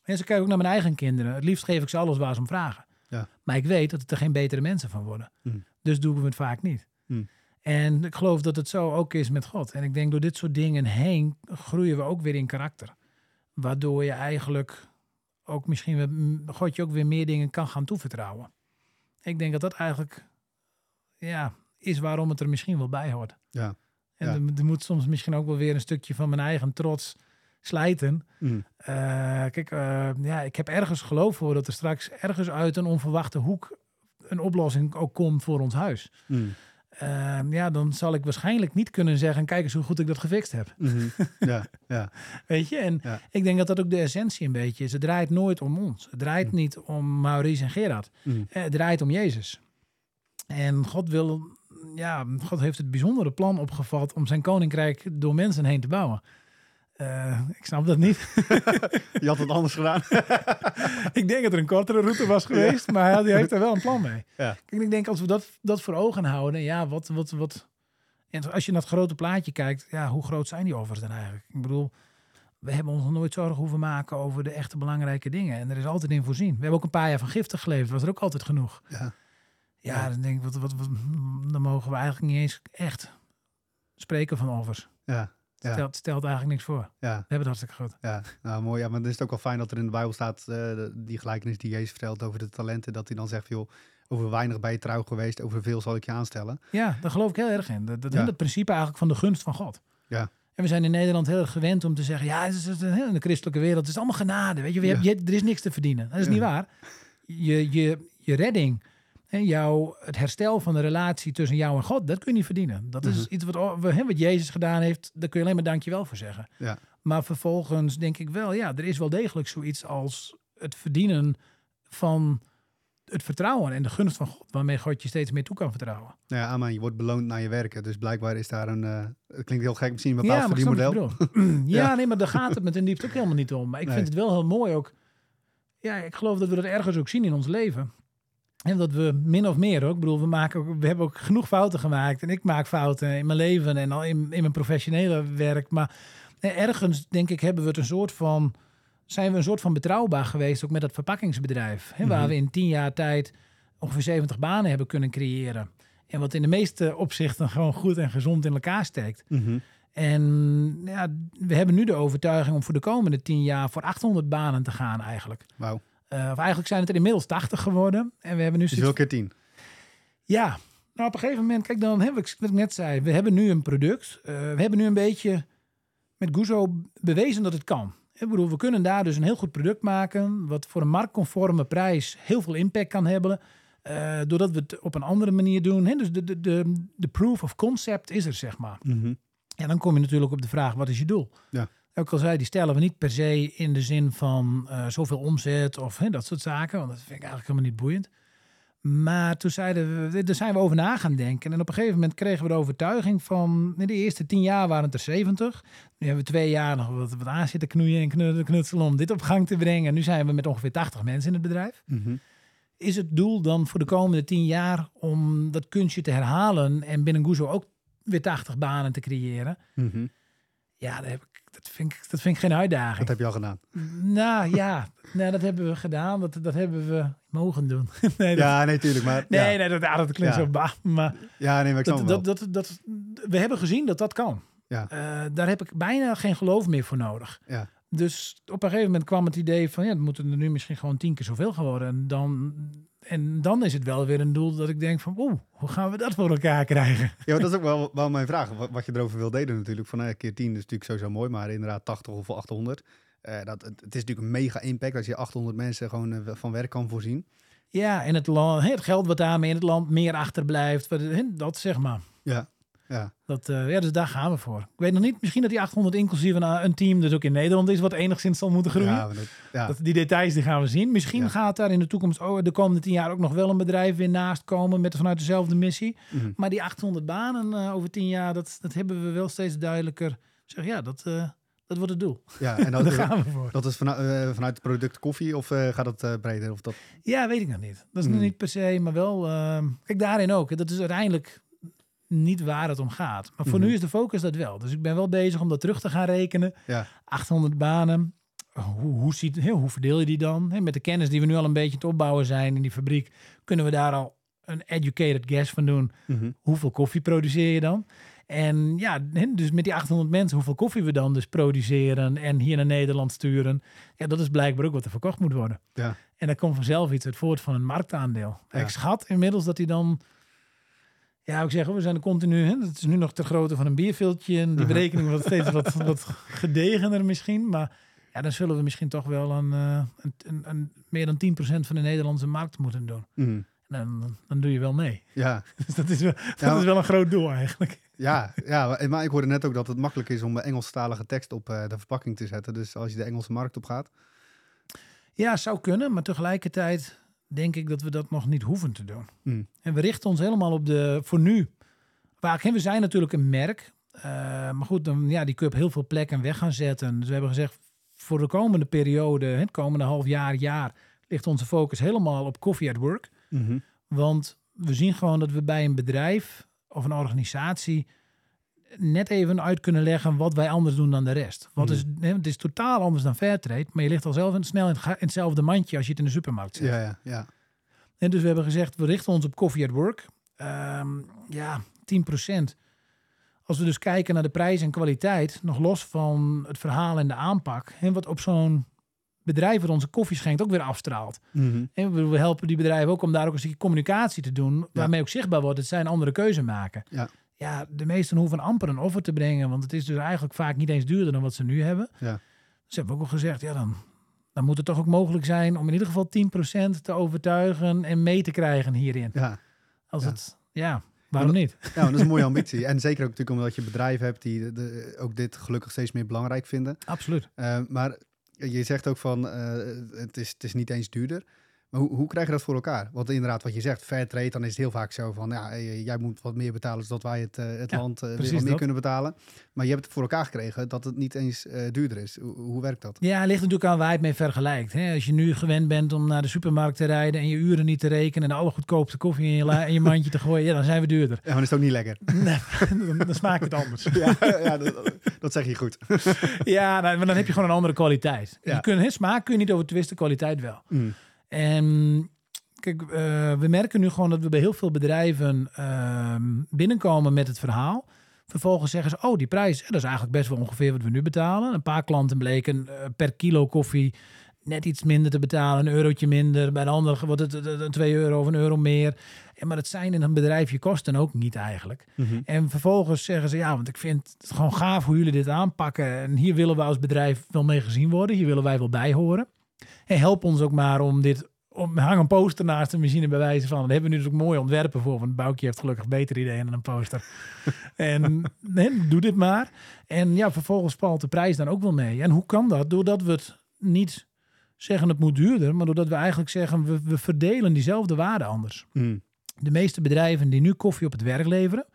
en zo kijk ik ook naar mijn eigen kinderen. Het liefst geef ik ze alles waar ze om vragen. Ja. Maar ik weet dat het er geen betere mensen van worden. Hmm. Dus doen we het vaak niet. Hmm. En ik geloof dat het zo ook is met God. En ik denk door dit soort dingen heen groeien we ook weer in karakter. Waardoor je eigenlijk ook misschien God je ook weer meer dingen kan gaan toevertrouwen. Ik denk dat dat eigenlijk ja, is waarom het er misschien wel bij hoort. Ja. En er, er moet soms misschien ook wel weer een stukje van mijn eigen trots slijten. Mhm. Eh, kijk, eh, ja, ik heb ergens geloof voor dat er straks ergens uit een onverwachte hoek een oplossing ook komt voor ons huis. Mhm. Eh, ja, dan zal ik waarschijnlijk niet kunnen zeggen, kijk eens hoe goed ik dat gefixt heb. Mhm. ja, ja, Weet je? En Ja. ik denk dat dat ook de essentie een beetje is. Het draait nooit om ons. Het draait Hm. niet om Maurice en Gerard. Het draait om Jezus. En God wil, ja, God heeft het bijzondere plan opgevat om zijn koninkrijk door mensen heen te bouwen. Eh, ik snap dat niet. Je had het anders gedaan. ik denk dat er een kortere route was geweest, maar hij, hij heeft er wel een plan mee. Ja. Kijk, ik denk als we dat, dat voor ogen houden, ja, wat, wat, wat. En als je naar het grote plaatje kijkt, ja, hoe groot zijn die offers dan eigenlijk? Ik bedoel, we hebben ons nog nooit zorgen hoeven maken over de echte belangrijke dingen. En er is altijd in voorzien. We hebben ook een paar jaar van giftig geleefd, was er ook altijd genoeg. Ja. Ja, Ja. dan denk ik, wat, wat, wat, dan mogen we eigenlijk niet eens echt spreken van offers. Ja, Ja. Stelt, stelt eigenlijk niks voor. We ja, hebben het hartstikke goed. ja. Nou, mooi. Ja, maar dan is het ook wel fijn dat er in de Bijbel staat, eh, die gelijkenis die Jezus vertelt over de talenten, dat hij dan zegt, joh, over weinig ben je trouw geweest, over veel zal ik je aanstellen. Ja, daar geloof ik heel erg in. Dat, dat Ja. hele principe eigenlijk van de gunst van God. Ja. En we zijn in Nederland heel erg gewend om te zeggen, ja, het is, het is- in de christelijke wereld, het is allemaal genade. Weet je, je hebt, je, er is niks te verdienen. Dat is Ja. niet waar. Je, je, je redding en jouw, het herstel van de relatie tussen jou en God, dat kun je niet verdienen. Dat is Mhm. iets wat, wat Jezus gedaan heeft, daar kun je alleen maar dankjewel voor zeggen. Ja. Maar vervolgens denk ik wel, ja, er is wel degelijk zoiets als het verdienen van het vertrouwen en de gunst van God, waarmee God je steeds meer toe kan vertrouwen. Nou ja, amen, je wordt beloond naar je werken. Dus blijkbaar is daar een, eh, het klinkt heel gek, misschien een bepaald maar wat verdienmodel. ja, Ja. nee, maar daar gaat het met een liefde ook helemaal niet om. Maar ik Nee. vind het wel heel mooi ook. Ja, ik geloof dat we dat ergens ook zien in ons leven. En dat we min of meer ook, ik bedoel, we, maken, ook- we hebben ook genoeg fouten gemaakt. En ik maak fouten in mijn leven en al in, in mijn professionele werk. Maar eh, ergens, denk ik, hebben we het een soort van, zijn we een soort van betrouwbaar geweest, ook met dat verpakkingsbedrijf. Hè, Waar Mhm. we in tien jaar tijd ongeveer 70 banen hebben kunnen creëren. En wat in de meeste opzichten gewoon goed en gezond in elkaar steekt. Mhm. En ja, we hebben nu de overtuiging om voor de komende tien jaar voor 800 banen te gaan eigenlijk. Wauw. Eh, of eigenlijk zijn het er inmiddels 80 geworden. En we hebben nu... Dus wel keer tien. Ja, nou op een gegeven moment, kijk dan, wat ik wat ik net zei, we hebben nu een product. Eh, we hebben nu een beetje met Guzo bewezen dat het kan. Ik bedoel, we kunnen daar dus een heel goed product maken, wat voor een marktconforme prijs heel veel impact kan hebben. eh, doordat we het op een andere manier doen. Hè? Dus de, de, de, de proof of concept is er, zeg maar. Mhm. Ja, dan kom je natuurlijk op de vraag, wat is je doel? Ja. Ook al zei, die stellen we niet per se in de zin van eh, zoveel omzet of hè, dat soort zaken. Want dat vind ik eigenlijk helemaal niet boeiend. Maar toen zeiden we, daar zijn we over na gaan denken. En op een gegeven moment kregen we de overtuiging van, in de eerste tien jaar waren het er 70. Nu hebben we twee jaar nog wat, wat aan zitten knoeien en knu- knutselen om dit op gang te brengen. En nu zijn we met ongeveer 80 mensen in het bedrijf. Mhm. Is het doel dan voor de komende tien jaar om dat kunstje te herhalen en binnen Guzo ook weer 80 banen te creëren? Mhm. Ja, dat, heb ik, dat, vind ik, dat vind ik geen uitdaging. Dat heb je al gedaan. Nou ja, nou, dat hebben we gedaan. Dat, dat hebben we mogen doen. nee, dat, Ja, nee, tuurlijk. Maar, nee, ja. nee, dat, ah, dat klinkt Ja. zo bah. Maar ja, nee, maar ik dat, dat, dat, dat, we hebben gezien dat dat kan. Ja. Eh, daar heb ik bijna geen geloof meer voor nodig. Ja. Dus op een gegeven moment kwam het idee van... ja, dan moeten er nu misschien gewoon tien keer zoveel geworden. En dan, en dan is het wel weer een doel dat ik denk van... oeh, hoe gaan we dat voor elkaar krijgen? Ja, maar dat is ook wel, wel mijn vraag. Wat, wat je erover wil delen natuurlijk. Van eh, keer 10 is natuurlijk sowieso mooi, maar inderdaad 80 of 800. Eh, dat, het, het is natuurlijk een mega impact als je 800 mensen gewoon eh, van werk kan voorzien. Ja, en het, land, het geld wat daarmee in het land meer achterblijft. Dat zeg maar. Ja, ja. Dat, eh, ja, dus daar gaan we voor. Ik weet nog niet, misschien dat die 800 inclusief een, een team dus ook in Nederland is, wat enigszins zal moeten groeien. Ja, dat, ja. Dat, die details die gaan we zien. Misschien Ja. gaat daar in de toekomst, oh, de komende tien jaar ook nog wel een bedrijf weer naast komen met vanuit dezelfde missie. Mhm. Maar die 800 banen eh, over tien jaar, dat, dat hebben we wel steeds duidelijker. Zeg ja, dat, eh, dat wordt het doel. ja, en dat, Daar gaan we voor. dat is vanuit, vanuit het product koffie of gaat dat breder? Of dat... Ja, weet ik nog niet. Dat is nog Hmm. niet per se, maar wel. kijk, daarin ook. Dat is uiteindelijk niet waar het om gaat. Maar voor Mhm. nu is de focus dat wel. Dus ik ben wel bezig om dat terug te gaan rekenen. Ja. 800 banen. Hoe, hoe, ziet, hoe verdeel je die dan? Met de kennis die we nu al een beetje te opbouwen zijn in die fabriek, kunnen we daar al een educated guess van doen. Mhm. Hoeveel koffie produceer je dan? En ja, dus met die 800 mensen, hoeveel koffie we dan dus produceren en hier naar Nederland sturen. Ja, dat is blijkbaar ook wat er verkocht moet worden. Ja. En daar komt vanzelf iets uit voort van een marktaandeel. Ja. Ik schat inmiddels dat hij dan... Ja, ik zeg, we zijn er continu... Hè, het is nu nog te grootte van een bierviltje. En die Mhm. berekening wordt steeds wat, wat gedegener misschien. Maar ja, dan zullen we misschien toch wel een, eh, een, een, een- meer dan 10% van de Nederlandse markt moeten doen. En dan, dan doe je wel mee. Ja, Dus dat is wel, dat Ja, is wel een groot doel eigenlijk. ja, ja, maar- maar ik hoorde net ook dat het makkelijk is om Engelstalige tekst op eh, de verpakking te zetten. Dus als je de Engelse markt op gaat. Ja, zou kunnen. Maar tegelijkertijd denk ik dat we dat nog niet hoeven te doen. Mhm. En we richten ons helemaal op de, voor nu. Vaak, we zijn natuurlijk een merk. eh, maar goed, dan, ja, die kun je op heel veel plekken weg gaan zetten. Dus we hebben gezegd, voor de komende periode, het komende half jaar, jaar, ligt onze focus helemaal op coffee at work. Mhm. Want we zien gewoon dat we bij een bedrijf of een organisatie net even uit kunnen leggen wat wij anders doen dan de rest. Wat is, hè, het is totaal anders dan Fairtrade, maar je ligt al zelf in- snel in, het ga- in hetzelfde mandje als je het in de supermarkt zet. Ja, ja, ja. En dus we hebben gezegd, we richten ons op coffee at work. Ehm, ja, 10%. Als we dus kijken naar de prijs en kwaliteit, nog los van het verhaal en de aanpak, en wat op zo'n bedrijf wat onze koffie schenkt ook weer afstraalt. Mhm. En we, we helpen die bedrijven ook om daar ook een stukje communicatie te doen, waarmee ook zichtbaar wordt dat zij een andere keuze maken. Ja. Ja, de meesten hoeven amper een offer te brengen, want het is dus eigenlijk vaak niet eens duurder dan wat ze nu hebben. Ja. Dus hebben we ook al gezegd, ja dan, dan moet het toch ook mogelijk zijn om in ieder geval 10% te overtuigen en mee te krijgen hierin. Ja. Als Ja. het, ja, waarom niet? Ja, dat is een mooie ambitie. En zeker ook natuurlijk omdat je bedrijven hebt die de- de- ook dit gelukkig steeds meer belangrijk vinden. Absoluut. Eh, maar je zegt ook van, eh, het, is, het is niet eens duurder. Maar hoe, hoe krijg je dat voor elkaar? Want inderdaad, wat je zegt, fair trade, dan is het heel vaak zo van, ja, eh, jij moet wat meer betalen zodat wij het, eh, het Ja, land eh, weer wat meer kunnen betalen. Maar je hebt het voor elkaar gekregen dat het niet eens duurder is. Hoe, hoe werkt dat? Ja, het ligt natuurlijk aan waar je het mee vergelijkt. Hè? Als je nu gewend bent om naar de supermarkt te rijden en je uren niet te rekenen en de allergoedkoopste koffie in je, la- in je mandje te gooien, ja, dan zijn we duurder. Ja, maar is het ook niet lekker. Nee, dan, dan smaakt het anders. ja, ja dat, dat zeg je goed. Ja, nou, maar dan heb je gewoon een andere kwaliteit. Ja. Je kunt, hè, smaak kun je niet over twisten, kwaliteit wel. Mm. En kijk, eh, we merken nu gewoon dat we bij heel veel bedrijven ehm, binnenkomen met het verhaal. Vervolgens zeggen ze, oh, die prijs, dat is eigenlijk best wel ongeveer wat we nu betalen. Een paar klanten bleken eh, per kilo koffie net iets minder te betalen, een eurotje minder. Bij de ander wordt het eh, een 2 euro of een euro meer. Maar het zijn in een bedrijf je kosten ook niet eigenlijk. Mhm. En vervolgens zeggen ze, ja, want ik vind het gewoon gaaf hoe jullie dit aanpakken. En hier willen we als bedrijf wel mee gezien worden. Hier willen wij wel bij horen. En help ons ook maar om dit... Om, hang een poster naast de machine bij wijze van. Daar hebben we nu dus ook mooie ontwerpen voor. Want Boukje heeft gelukkig beter ideeën dan een poster. en nee, doe dit maar. En ja, vervolgens valt de prijs dan ook wel mee. En hoe kan dat? Doordat we het niet zeggen het moet duurder. Maar doordat we eigenlijk zeggen we, we verdelen diezelfde waarde anders. Mhm. De meeste bedrijven die nu koffie op het werk leveren,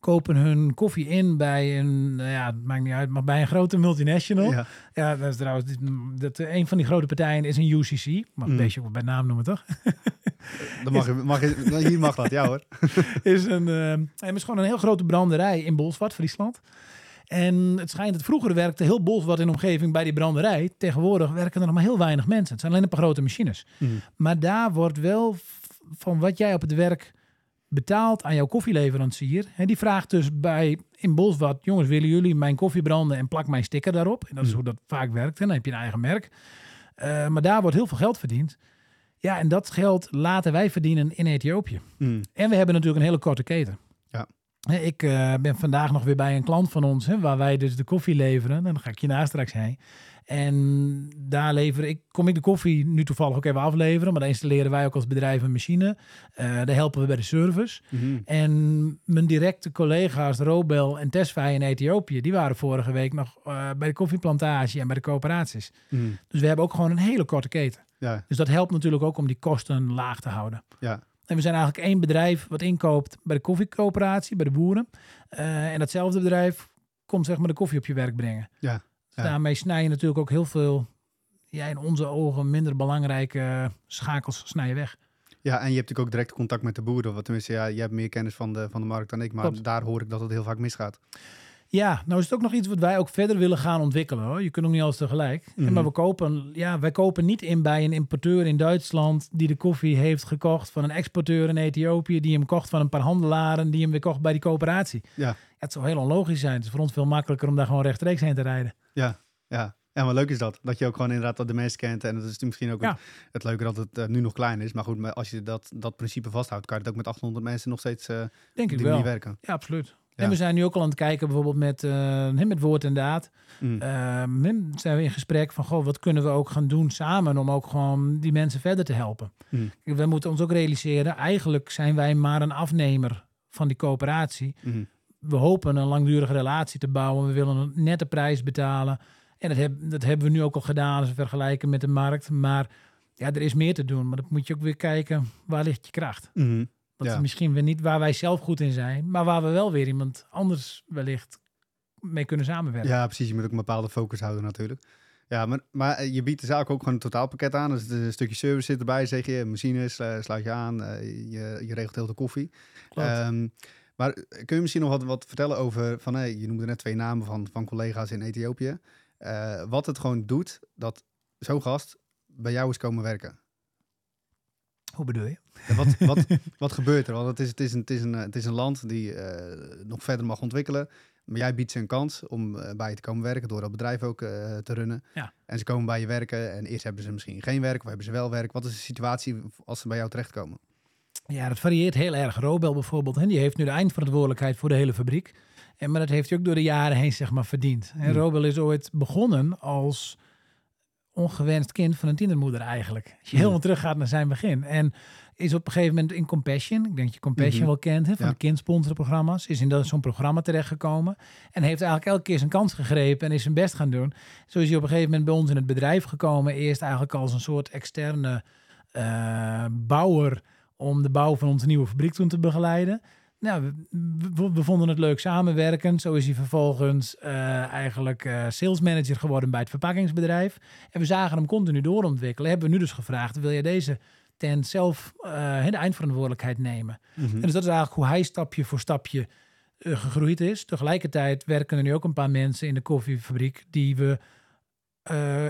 kopen hun koffie in bij een, nou ja, het maakt niet uit, maar bij een grote multinational. Ja, Ja. dat is trouwens, dat, een van die grote partijen is een UCC. Maar Mm. een beetje ook bij naam noemen, toch? Dan mag je, mag je, hier mag dat, ja hoor. is een, eh, het is gewoon een heel grote branderij in Bolsward, Friesland. En het schijnt dat vroeger werkte heel Bolsward in de omgeving bij die branderij. Tegenwoordig werken er nog maar heel weinig mensen. Het zijn alleen een paar grote machines. Mhm. Maar daar wordt wel van wat jij op het werk betaalt aan jouw koffieleverancier. Hè, die vraagt dus bij in Bolsward, jongens, willen jullie mijn koffie branden en plak mijn sticker daarop? En dat is Mhm. hoe dat vaak werkt. En dan heb je een eigen merk. Eh, maar daar wordt heel veel geld verdiend. Ja, en dat geld laten wij verdienen in Ethiopië. Mhm. En we hebben natuurlijk een hele korte keten. Ja. Ik eh, ben vandaag nog weer bij een klant van ons, hè, waar wij dus de koffie leveren. En dan ga ik je na straks heen. En daar lever ik, kom ik de koffie nu toevallig ook even afleveren. Maar dan installeren wij ook als bedrijf een machine. Eh daar helpen we bij de service. Mhm. En mijn directe collega's Robel en Tesfaye in Ethiopië, die waren vorige week nog eh, bij de koffieplantage en bij de coöperaties. Mhm. Dus we hebben ook gewoon een hele korte keten. Ja, Dus dat helpt natuurlijk ook om die kosten laag te houden. ja. En we zijn eigenlijk één bedrijf wat inkoopt bij de koffiecoöperatie, bij de boeren. Eh, en datzelfde bedrijf komt zeg maar de koffie op je werk brengen. Ja, ja. daarmee snij je natuurlijk ook heel veel, ja, in onze ogen minder belangrijke schakels snij je weg. Ja, en je hebt natuurlijk ook direct contact met de boeren. Wat tenminste, ja, je hebt meer kennis van de, van de markt dan ik. Maar Klopt. daar hoor ik dat het heel vaak misgaat. Ja, nou is het ook nog iets wat wij ook verder willen gaan ontwikkelen hoor. Je kunt ook niet alles tegelijk. Mhm. Maar we kopen, ja, wij kopen niet in bij een importeur in Duitsland die de koffie heeft gekocht van een exporteur in Ethiopië, die hem kocht van een paar handelaren, die hem weer kocht bij die coöperatie. Ja. Het zou heel onlogisch zijn. Het is voor ons veel makkelijker om daar gewoon rechtstreeks heen te rijden. Ja, ja. Ja, maar leuk is dat. Dat je ook gewoon inderdaad dat de mensen kent. En dat is misschien ook Ja. het, het leuke dat het eh, nu nog klein is. Maar goed, maar als je dat, dat principe vasthoudt, kan je het ook met 800 mensen nog steeds op Denk ik die wel. werken. Ja, absoluut. Ja. En we zijn nu ook al aan het kijken bijvoorbeeld met, eh, met woord en daad. Mm. Ehm, zijn we in gesprek van, goh, wat kunnen we ook gaan doen samen om ook gewoon die mensen verder te helpen. Mm. We moeten ons ook realiseren, eigenlijk zijn wij maar een afnemer van die coöperatie. Mhm. We hopen een langdurige relatie te bouwen. We willen een nette prijs betalen. En dat, heb, dat hebben we nu ook al gedaan als we vergelijken met de markt. Maar ja, er is meer te doen. Maar dan moet je ook weer kijken, waar ligt je kracht? Mhm. Dat Ja. misschien weer niet waar wij zelf goed in zijn, maar waar we wel weer iemand anders wellicht mee kunnen samenwerken. Ja, precies. Je moet ook een bepaalde focus houden natuurlijk. Ja, maar, maar eh, je biedt dus eigenlijk ook gewoon een totaalpakket aan. Dus er is een stukje service zit erbij, zeg je. Machines, eh, sluit je aan. eh, je, je regelt heel de koffie. Klopt. Ehm, maar kun je misschien nog wat, wat vertellen over... Van, hey, je noemde net twee namen van, van collega's in Ethiopië. Eh, wat het gewoon doet dat zo'n gast bij jou is komen werken. Hoe bedoel je? En wat, wat, wat gebeurt er? Want het is, het, is een, het, is een, eh, het is een land die eh, nog verder mag ontwikkelen. Maar jij biedt ze een kans om eh, bij je te komen werken, door dat bedrijf ook eh, te runnen. Ja. En ze komen bij je werken en eerst hebben ze misschien geen werk, of hebben ze wel werk. Wat is de situatie als ze bij jou terechtkomen? Ja, dat varieert heel erg. Robel bijvoorbeeld, hè, die heeft nu de eindverantwoordelijkheid voor de hele fabriek. En, maar dat heeft hij ook door de jaren heen zeg maar, verdiend. En Hmm. Robel is ooit begonnen als ongewenst kind van een tienermoeder eigenlijk. Als je Hmm. helemaal teruggaat naar zijn begin. En is op een gegeven moment in Compassion, ik denk dat je Compassion Mhm. wel kent, hè, van Ja. de kindsponsorprogramma's, is in dat- zo'n programma terechtgekomen. En heeft eigenlijk elke keer zijn kans gegrepen en is zijn best gaan doen. Zo is hij op een gegeven moment bij ons in het bedrijf gekomen. Eerst eigenlijk als een soort externe eh, bouwer om de bouw van onze nieuwe fabriek toen te begeleiden. Nou, we, vonden het leuk samenwerken. Zo is hij vervolgens eh, eigenlijk eh sales manager geworden bij het verpakkingsbedrijf. En we zagen hem continu doorontwikkelen. Hebben we nu dus gevraagd, wil je deze tent zelf eh, de eindverantwoordelijkheid nemen? En dus dat is eigenlijk hoe hij stapje voor stapje gegroeid is. Tegelijkertijd werken er nu ook een paar mensen in de koffiefabriek die we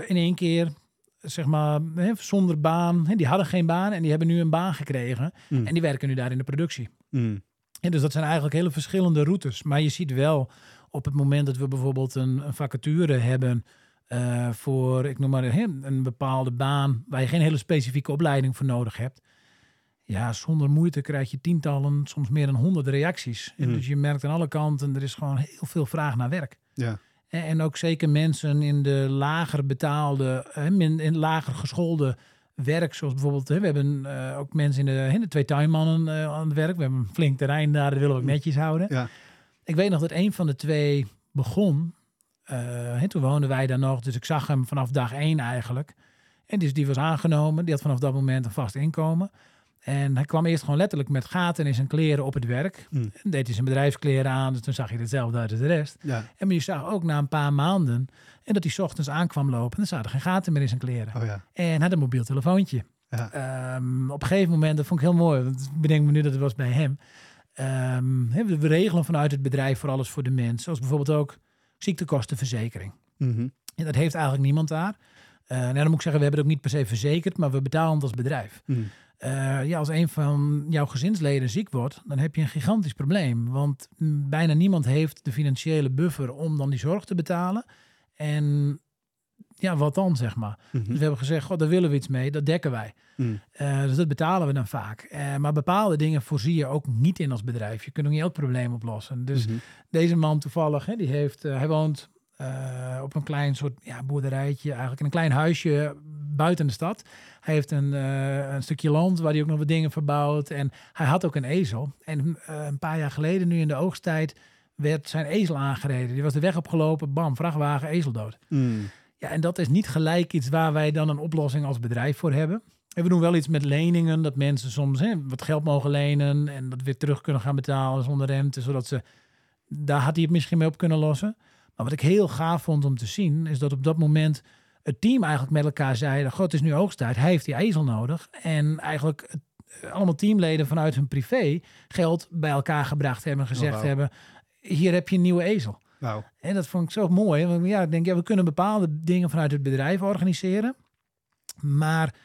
in één keer, zeg maar, hè, zonder baan, hè, die hadden geen baan en die hebben nu een baan gekregen. Mm. En die werken nu daar in de productie. Mm. En dus dat zijn eigenlijk hele verschillende routes. Maar je ziet wel op het moment dat we bijvoorbeeld een, een vacature hebben eh, voor, ik noem maar een, een bepaalde baan waar je geen hele specifieke opleiding voor nodig hebt. Ja, zonder moeite krijg je tientallen, soms meer dan honderd reacties. En Mhm. dus je merkt aan alle kanten, er is gewoon heel veel vraag naar werk. Ja. En, ook zeker mensen in de lager betaalde, min- in lager geschoolde werk, zoals bijvoorbeeld, we hebben eh, ook mensen in de, in de twee tuinmannen eh, aan het werk. We hebben een flink terrein daar, dat willen we ook netjes houden. Ja. Ik weet nog dat een van de twee begon. hè, toen woonden wij daar nog, dus ik zag hem vanaf dag één eigenlijk. En dus die was aangenomen, die had vanaf dat moment een vast inkomen. En hij kwam eerst gewoon letterlijk met gaten in zijn kleren op het werk. Mm. En deed hij zijn bedrijfskleren aan, dus toen zag je hetzelfde uit als de rest. Ja. En maar je zag ook na een paar maanden en dat hij 's ochtends aankwam lopen. En er zaten geen gaten meer in zijn kleren. Oh ja. En had een mobiel telefoontje. Ja. Ehm, op een gegeven moment, dat vond ik heel mooi. Want ik bedenk me nu dat het was bij hem. Hè, we regelen vanuit het bedrijf voor alles voor de mens. Zoals bijvoorbeeld ook ziektekostenverzekering. Mhm. En dat heeft eigenlijk niemand daar. Eh nou, dan moet ik zeggen, we hebben het ook niet per se verzekerd, maar we betalen het als bedrijf. Mhm. Eh, ja, als een van jouw gezinsleden ziek wordt, dan heb je een gigantisch probleem. Want mm, bijna niemand heeft de financiële buffer om dan die zorg te betalen. En ja, wat dan, zeg maar. Mhm. Dus we hebben gezegd, god, daar willen we iets mee, dat dekken wij. Mhm. Eh, dus dat betalen we dan vaak. Eh, maar bepaalde dingen voorzie je ook niet in als bedrijf. Je kunt ook niet elk probleem oplossen. Dus Mhm. deze man toevallig, hè, die heeft, hij woont eh, op een klein soort ja, boerderijtje, eigenlijk in een klein huisje buiten de stad. Hij heeft een, eh, een stukje land waar hij ook nog wat dingen verbouwt. En hij had ook een ezel. En eh, een paar jaar geleden, nu in de oogsttijd, werd zijn ezel aangereden. Die was de weg opgelopen, bam, vrachtwagen, ezel dood. Mhm. Ja, en dat is niet gelijk iets waar wij dan een oplossing als bedrijf voor hebben. En we doen wel iets met leningen, dat mensen soms hè, wat geld mogen lenen en dat weer terug kunnen gaan betalen zonder rente, zodat ze, daar had hij het misschien mee op kunnen lossen. Maar wat ik heel gaaf vond om te zien, is dat op dat moment het team eigenlijk met elkaar zei, god, het is nu oogsttijd, hij heeft die ezel nodig. En eigenlijk eh, allemaal teamleden vanuit hun privé geld bij elkaar gebracht hebben en gezegd wauw. hebben, hier heb je een nieuwe ezel. Wauw. En dat vond ik zo mooi. Want ja, ik denk, ja, we kunnen bepaalde dingen vanuit het bedrijf organiseren. Maar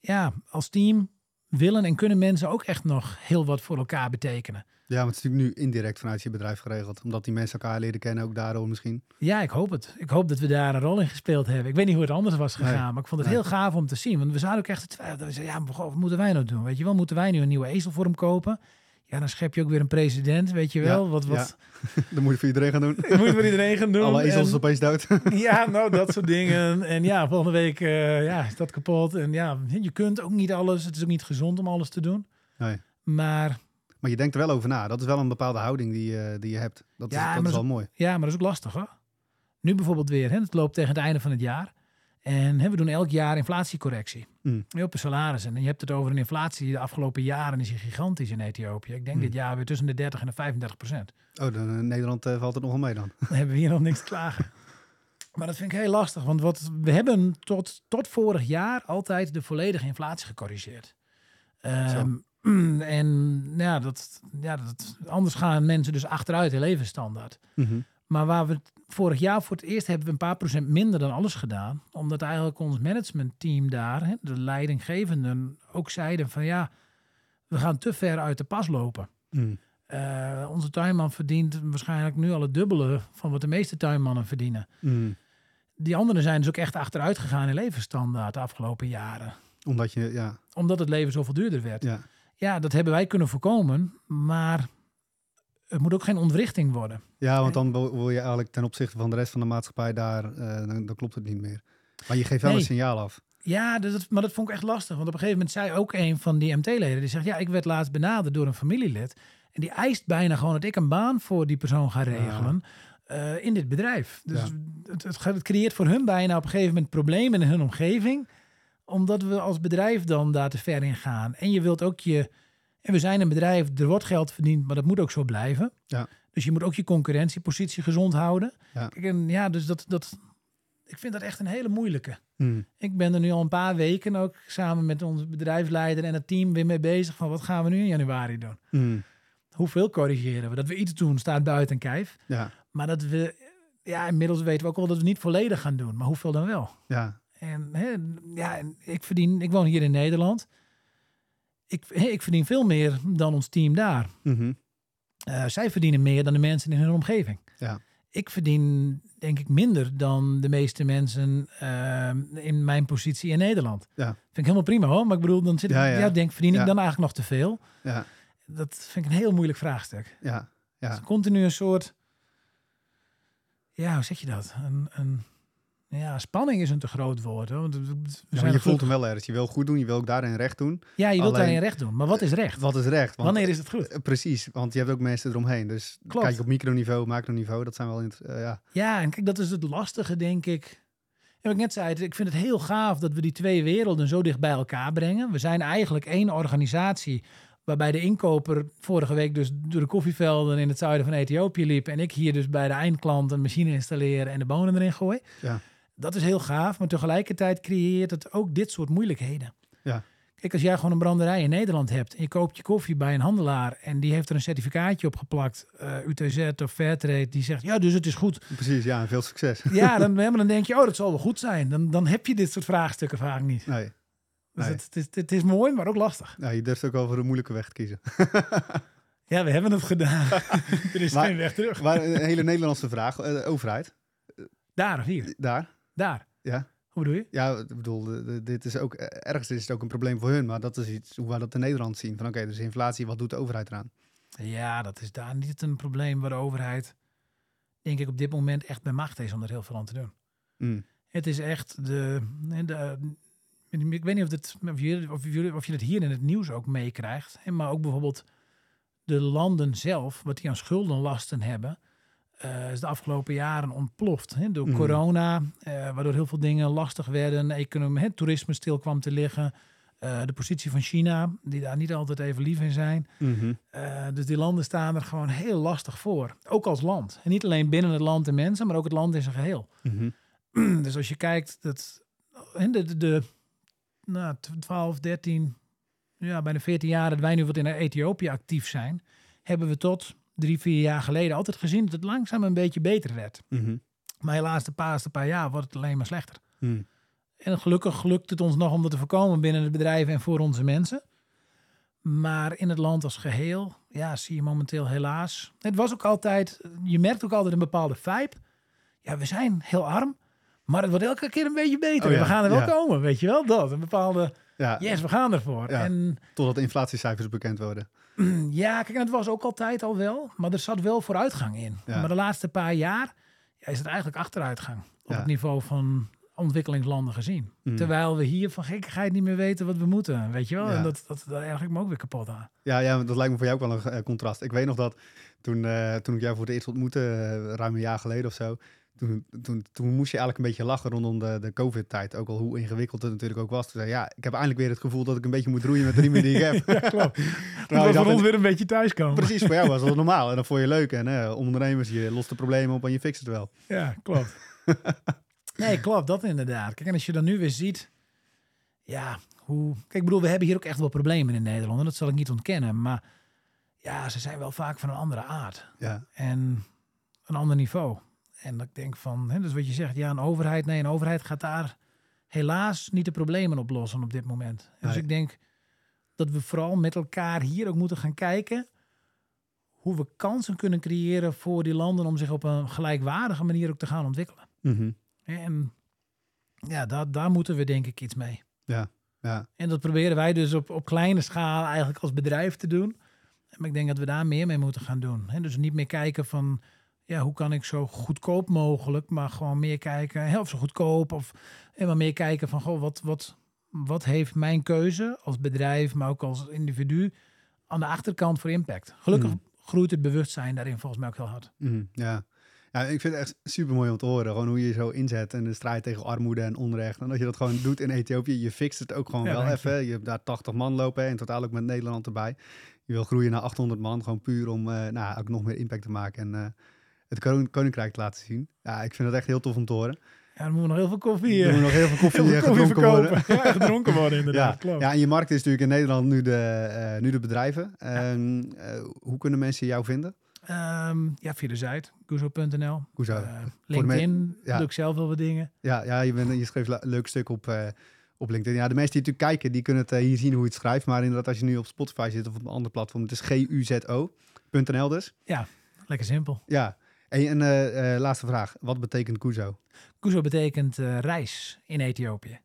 ja, als team willen en kunnen mensen ook echt nog heel wat voor elkaar betekenen. Ja, maar het is natuurlijk nu indirect vanuit je bedrijf geregeld. Omdat die mensen elkaar leren kennen, ook daardoor misschien. Ja, ik hoop het. Ik hoop dat we daar een rol in gespeeld hebben. Ik weet niet hoe het anders was gegaan, Nee. maar ik vond het Nee. heel gaaf om te zien. Want we zouden ook echt te twijfelen. We zeiden, ja, wat moeten wij nou doen? Weet je wel, moeten wij nu een nieuwe ezel voor hem kopen? Ja, dan schep je ook weer een president, weet je wel. Ja, wat wat Dat moet je voor iedereen gaan doen. moet voor iedereen gaan doen. Alle ezels En- opeens dood. Ja, nou, dat soort dingen. En ja, volgende week eh, ja, is dat kapot. En ja, je kunt ook niet alles. Het is ook niet gezond om alles te doen. Nee. Maar Maar je denkt er wel over na. Dat is wel een bepaalde houding die, eh, die je hebt. Dat is, dat is wel mooi. ja, maar dat is ook lastig hoor. Nu bijvoorbeeld weer, hè, het loopt tegen het einde van het jaar. En hè, we doen elk jaar inflatiecorrectie. Mm. Op de salarissen. En je hebt het over een inflatie de afgelopen jaren is die gigantisch in Ethiopië. Ik denk Mm. dit jaar weer tussen de 30 en de 35 procent. Oh, dan, in Nederland eh, valt het nogal mee dan. Dan hebben we hier nog niks te klagen. Maar dat vind ik heel lastig, want wat, we hebben tot, tot vorig jaar altijd de volledige inflatie gecorrigeerd. Ehm, en ja, dat, ja, dat, anders gaan mensen dus achteruit in levensstandaard. Mhm. Maar waar we vorig jaar voor het eerst hebben we een paar procent minder dan alles gedaan. Omdat eigenlijk ons managementteam daar, hè, de leidinggevenden, ook zeiden van ja, we gaan te ver uit de pas lopen. Mm. Eh, onze tuinman verdient waarschijnlijk nu al het dubbele van wat de meeste tuinmannen verdienen. Mm. Die anderen zijn dus ook echt achteruit gegaan in levensstandaard de afgelopen jaren. Omdat je, ja, Omdat het leven zoveel duurder werd. ja. Ja, dat hebben wij kunnen voorkomen. Maar het moet ook geen ontwrichting worden. ja, want dan wil je eigenlijk ten opzichte van de rest van de maatschappij daar, eh, dan, dan klopt het niet meer. Maar je geeft wel Nee. een signaal af. Ja, dat, dat- maar dat vond ik echt lastig. Want op een gegeven moment zei ook een van die MT-leden... die zegt, ja, ik werd laatst benaderd door een familielid... en die eist bijna gewoon dat ik een baan voor die persoon ga regelen... eh, in dit bedrijf. Dus Ja. het, het creëert voor hun bijna op een gegeven moment problemen in hun omgeving... omdat we als bedrijf dan daar te ver in gaan. En je wilt ook je... En we zijn een bedrijf, er wordt geld verdiend, maar dat moet ook zo blijven. Ja. Dus je moet ook je concurrentiepositie gezond houden. Ja. Kijk, en ja, dus dat, dat... Ik vind dat echt een hele moeilijke. Mm. Ik ben er nu al een paar weken ook samen met onze bedrijfsleider en het team weer mee bezig van wat gaan we nu in januari doen? Mm. Hoeveel corrigeren we? Dat we iets doen staat buiten kijf. Ja, Maar dat we, ja, inmiddels weten we ook wel dat we niet volledig gaan doen. Maar hoeveel dan wel? ja. En hè, ja, ik verdien, ik woon hier in Nederland. Ik, ik verdien veel meer dan ons team daar. Mhm. Eh, zij verdienen meer dan de mensen in hun omgeving. Ja. ik verdien denk ik minder dan de meeste mensen eh, in mijn positie in Nederland. Ja. Vind ik helemaal prima hoor. Maar ik bedoel, dan zit ik, Ja, ja, ja. denk, verdien ik dan eigenlijk nog te veel? Ja, Dat vind ik een heel moeilijk vraagstuk. ja, ja. Het is continu een soort, ja, hoe zeg je dat? Een, een, ja, spanning is een te groot woord. Hoor. Want Ja, je voelt hem wel ergens. Je wil goed doen, je wil ook daarin recht doen. Ja, je wilt alleen- daarin recht doen. Maar wat is recht? Wat is recht? Want, Wanneer is het goed? eh, Precies, want je hebt ook mensen eromheen. Dus Klopt. kijk op microniveau, macroniveau, dat zijn wel... eh, ja. Ja, en kijk, dat is het lastige, denk ik. En wat ik net zei, ik vind het heel gaaf dat we die twee werelden zo dicht bij elkaar brengen. We zijn eigenlijk één organisatie waarbij de inkoper vorige week dus door de koffievelden in het zuiden van Ethiopië liep. En ik hier dus bij de eindklant een machine installeren en de bonen erin gooi. Ja. Dat is heel gaaf, maar tegelijkertijd creëert het ook dit soort moeilijkheden. Ja. Kijk, als jij gewoon een branderij in Nederland hebt en je koopt je koffie bij een handelaar en die heeft er een certificaatje op geplakt, eh, UTZ of Fairtrade, die zegt, ja, dus het is goed. Precies, ja, veel succes. Ja, dan, ja, maar dan denk je, oh, dat zal wel goed zijn. Dan, dan heb je dit soort vraagstukken vaak niet. Nee, Dus Nee. het, het, is, het is mooi, maar ook lastig. nou, je durft ook wel voor een moeilijke weg te kiezen. Ja, we hebben het gedaan. er is Maar- geen weg terug. Maar een hele Nederlandse vraag. eh, overheid, Daar of hier? daar. Daar. Ja. Hoe bedoel je? Ja, ik bedoel, dit is ook, eh, ergens is het ook een probleem voor hun. Maar dat is iets hoe wij dat in Nederland zien. Van oké, dus inflatie, wat doet de overheid eraan? Ja, dat is daar niet een probleem waar de overheid, denk ik, op dit moment echt bij macht is om er heel veel aan te doen. Mm, Het is echt de. de ik weet niet of, het, of, je, of, je, of je het hier in het nieuws ook meekrijgt. Maar ook bijvoorbeeld de landen zelf, wat die aan schuldenlasten hebben, eh, is de afgelopen jaren ontploft. Hè, door Mhm. corona, eh, waardoor heel veel dingen lastig werden. Economie, hè, toerisme stil kwam te liggen. Eh, de positie van China, die daar niet altijd even lief in zijn. mhm, dus die landen staan er gewoon heel lastig voor. Ook als land. En niet alleen binnen het land de mensen, maar ook het land in zijn geheel. mhm. Dus als je kijkt, dat in de, de, de nou, 12, 13, ja, bijna 14 jaar dat wij nu wat in Ethiopië actief zijn, hebben we tot drie, vier jaar geleden altijd gezien dat het langzaam een beetje beter werd. mhm, Maar helaas de laatste paar jaar wordt het alleen maar slechter. mm. En gelukkig lukt het ons nog om dat te voorkomen binnen het bedrijf en voor onze mensen. Maar in het land als geheel, ja, zie je momenteel helaas. Het was ook altijd, je merkt ook altijd een bepaalde vibe. Ja, we zijn heel arm, maar het wordt elke keer een beetje beter. Oh ja, we gaan er wel ja. komen, weet je wel? Dat, een bepaalde, Ja, yes, we gaan ervoor. Ja. En totdat de inflatiecijfers bekend worden. ja, kijk, en het was ook altijd al wel, maar er zat wel vooruitgang in. Ja. Maar de laatste paar jaar ja, is het eigenlijk achteruitgang op het niveau van ontwikkelingslanden gezien. Mm. Terwijl we hier van gekkigheid niet meer weten wat we moeten, weet je wel? Ja. En dat, dat, daar ik me ook weer kapot aan. Ja, ja, dat lijkt me voor jou ook wel een eh, contrast. Ik weet nog dat toen, eh, toen ik jou voor het eerst ontmoette, eh, ruim een jaar geleden of zo, toen, toen, toen moest je eigenlijk een beetje lachen rondom de, de COVID-tijd. Ook al hoe ingewikkeld het natuurlijk ook was. Toen zei ja, ik heb eindelijk weer het gevoel dat ik een beetje moet roeien met de riemen die ik heb. Ja, klopt. Terwijl voor ons weer een beetje thuiskomen. Precies, voor jou was dat normaal. En dat vond je leuk. En eh, ondernemers, je lost de problemen op en je fixt het wel. Ja, klopt. nee, klopt, dat inderdaad. Kijk, en als je dan nu weer ziet, ja, hoe... Kijk, ik bedoel, we hebben hier ook echt wel problemen in Nederland. En dat zal ik niet ontkennen. Maar ja, ze zijn wel vaak van een andere aard. Ja, en een ander niveau. En dat ik denk van, hè, dus wat je zegt, ja, een overheid, nee, een overheid gaat daar helaas niet de problemen oplossen op dit moment. En Dus ik denk dat we vooral met elkaar hier ook moeten gaan kijken hoe we kansen kunnen creëren voor die landen om zich op een gelijkwaardige manier ook te gaan ontwikkelen. Mhm. En ja, daar, daar moeten we denk ik iets mee. ja, ja. En dat proberen wij dus op, op kleine schaal eigenlijk als bedrijf te doen. Maar ik denk dat we daar meer mee moeten gaan doen. Hè? Dus niet meer kijken van, ja, hoe kan ik zo goedkoop mogelijk, maar gewoon meer kijken, of zo goedkoop, of en maar meer kijken van, goh, wat, wat, wat heeft mijn keuze als bedrijf, maar ook als individu aan de achterkant voor impact? Gelukkig Mm. groeit het bewustzijn daarin volgens mij ook heel hard. Mhm, ja. Ja, ik vind het echt super mooi om te horen. Gewoon hoe je zo inzet en de strijd tegen armoede en onrecht. En dat je dat gewoon doet in Ethiopië. Je fixt het ook gewoon Ja, wel even. Je hebt daar 80 man lopen in totaal ook met Nederland erbij. Je wil groeien naar 800 man. Gewoon puur om eh, nou, ook nog meer impact te maken en eh, het koninkrijk te laten zien. Ja, ik vind het echt heel tof om te horen. Ja, dan moeten we nog heel veel koffie, eh, moet nog heel veel koffie, heel eh, veel koffie gedronken worden. Ja, gedronken worden inderdaad, Ja, klopt. ja, en je markt is natuurlijk in Nederland nu de, eh, nu de bedrijven. Ehm, eh, hoe kunnen mensen jou vinden? Ehm, ja, via de site, guzo.nl. Eh, de LinkedIn, ja. doe ik zelf wel wat dingen. Ja, ja je, bent, je schreef een leuk stuk op, eh, op LinkedIn. Ja, de mensen die natuurlijk kijken, die kunnen het eh, hier zien hoe je het schrijft. Maar inderdaad, als je nu op Spotify zit of op een ander platform, het is guzo.nl dus. Lekker simpel. Ja, Hey, en eh, eh, laatste vraag. Wat betekent Kuzo? Kuzo betekent eh, reis in Ethiopië.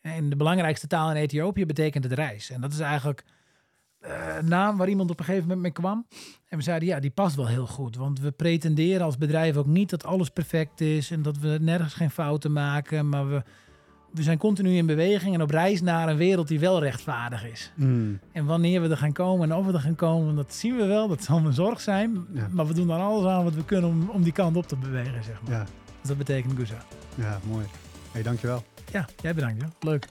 En de belangrijkste taal in Ethiopië betekent het reis. En dat is eigenlijk een naam waar iemand op een gegeven moment mee kwam. En we zeiden, ja, die past wel heel goed. Want we pretenderen als bedrijf ook niet dat alles perfect is... en dat we nergens geen fouten maken. Maar we, we zijn continu in beweging en op reis naar een wereld die wel rechtvaardig is. Hmm. En wanneer we er gaan komen en of we er gaan komen, dat zien we wel. Dat zal een zorg zijn. Ja. Maar we doen dan alles aan wat we kunnen om, om die kant op te bewegen, zeg maar. Ja, Dus dat betekent Guza. ja, mooi. Hey, dankjewel. Ja, jij bedankt. Joh. Leuk.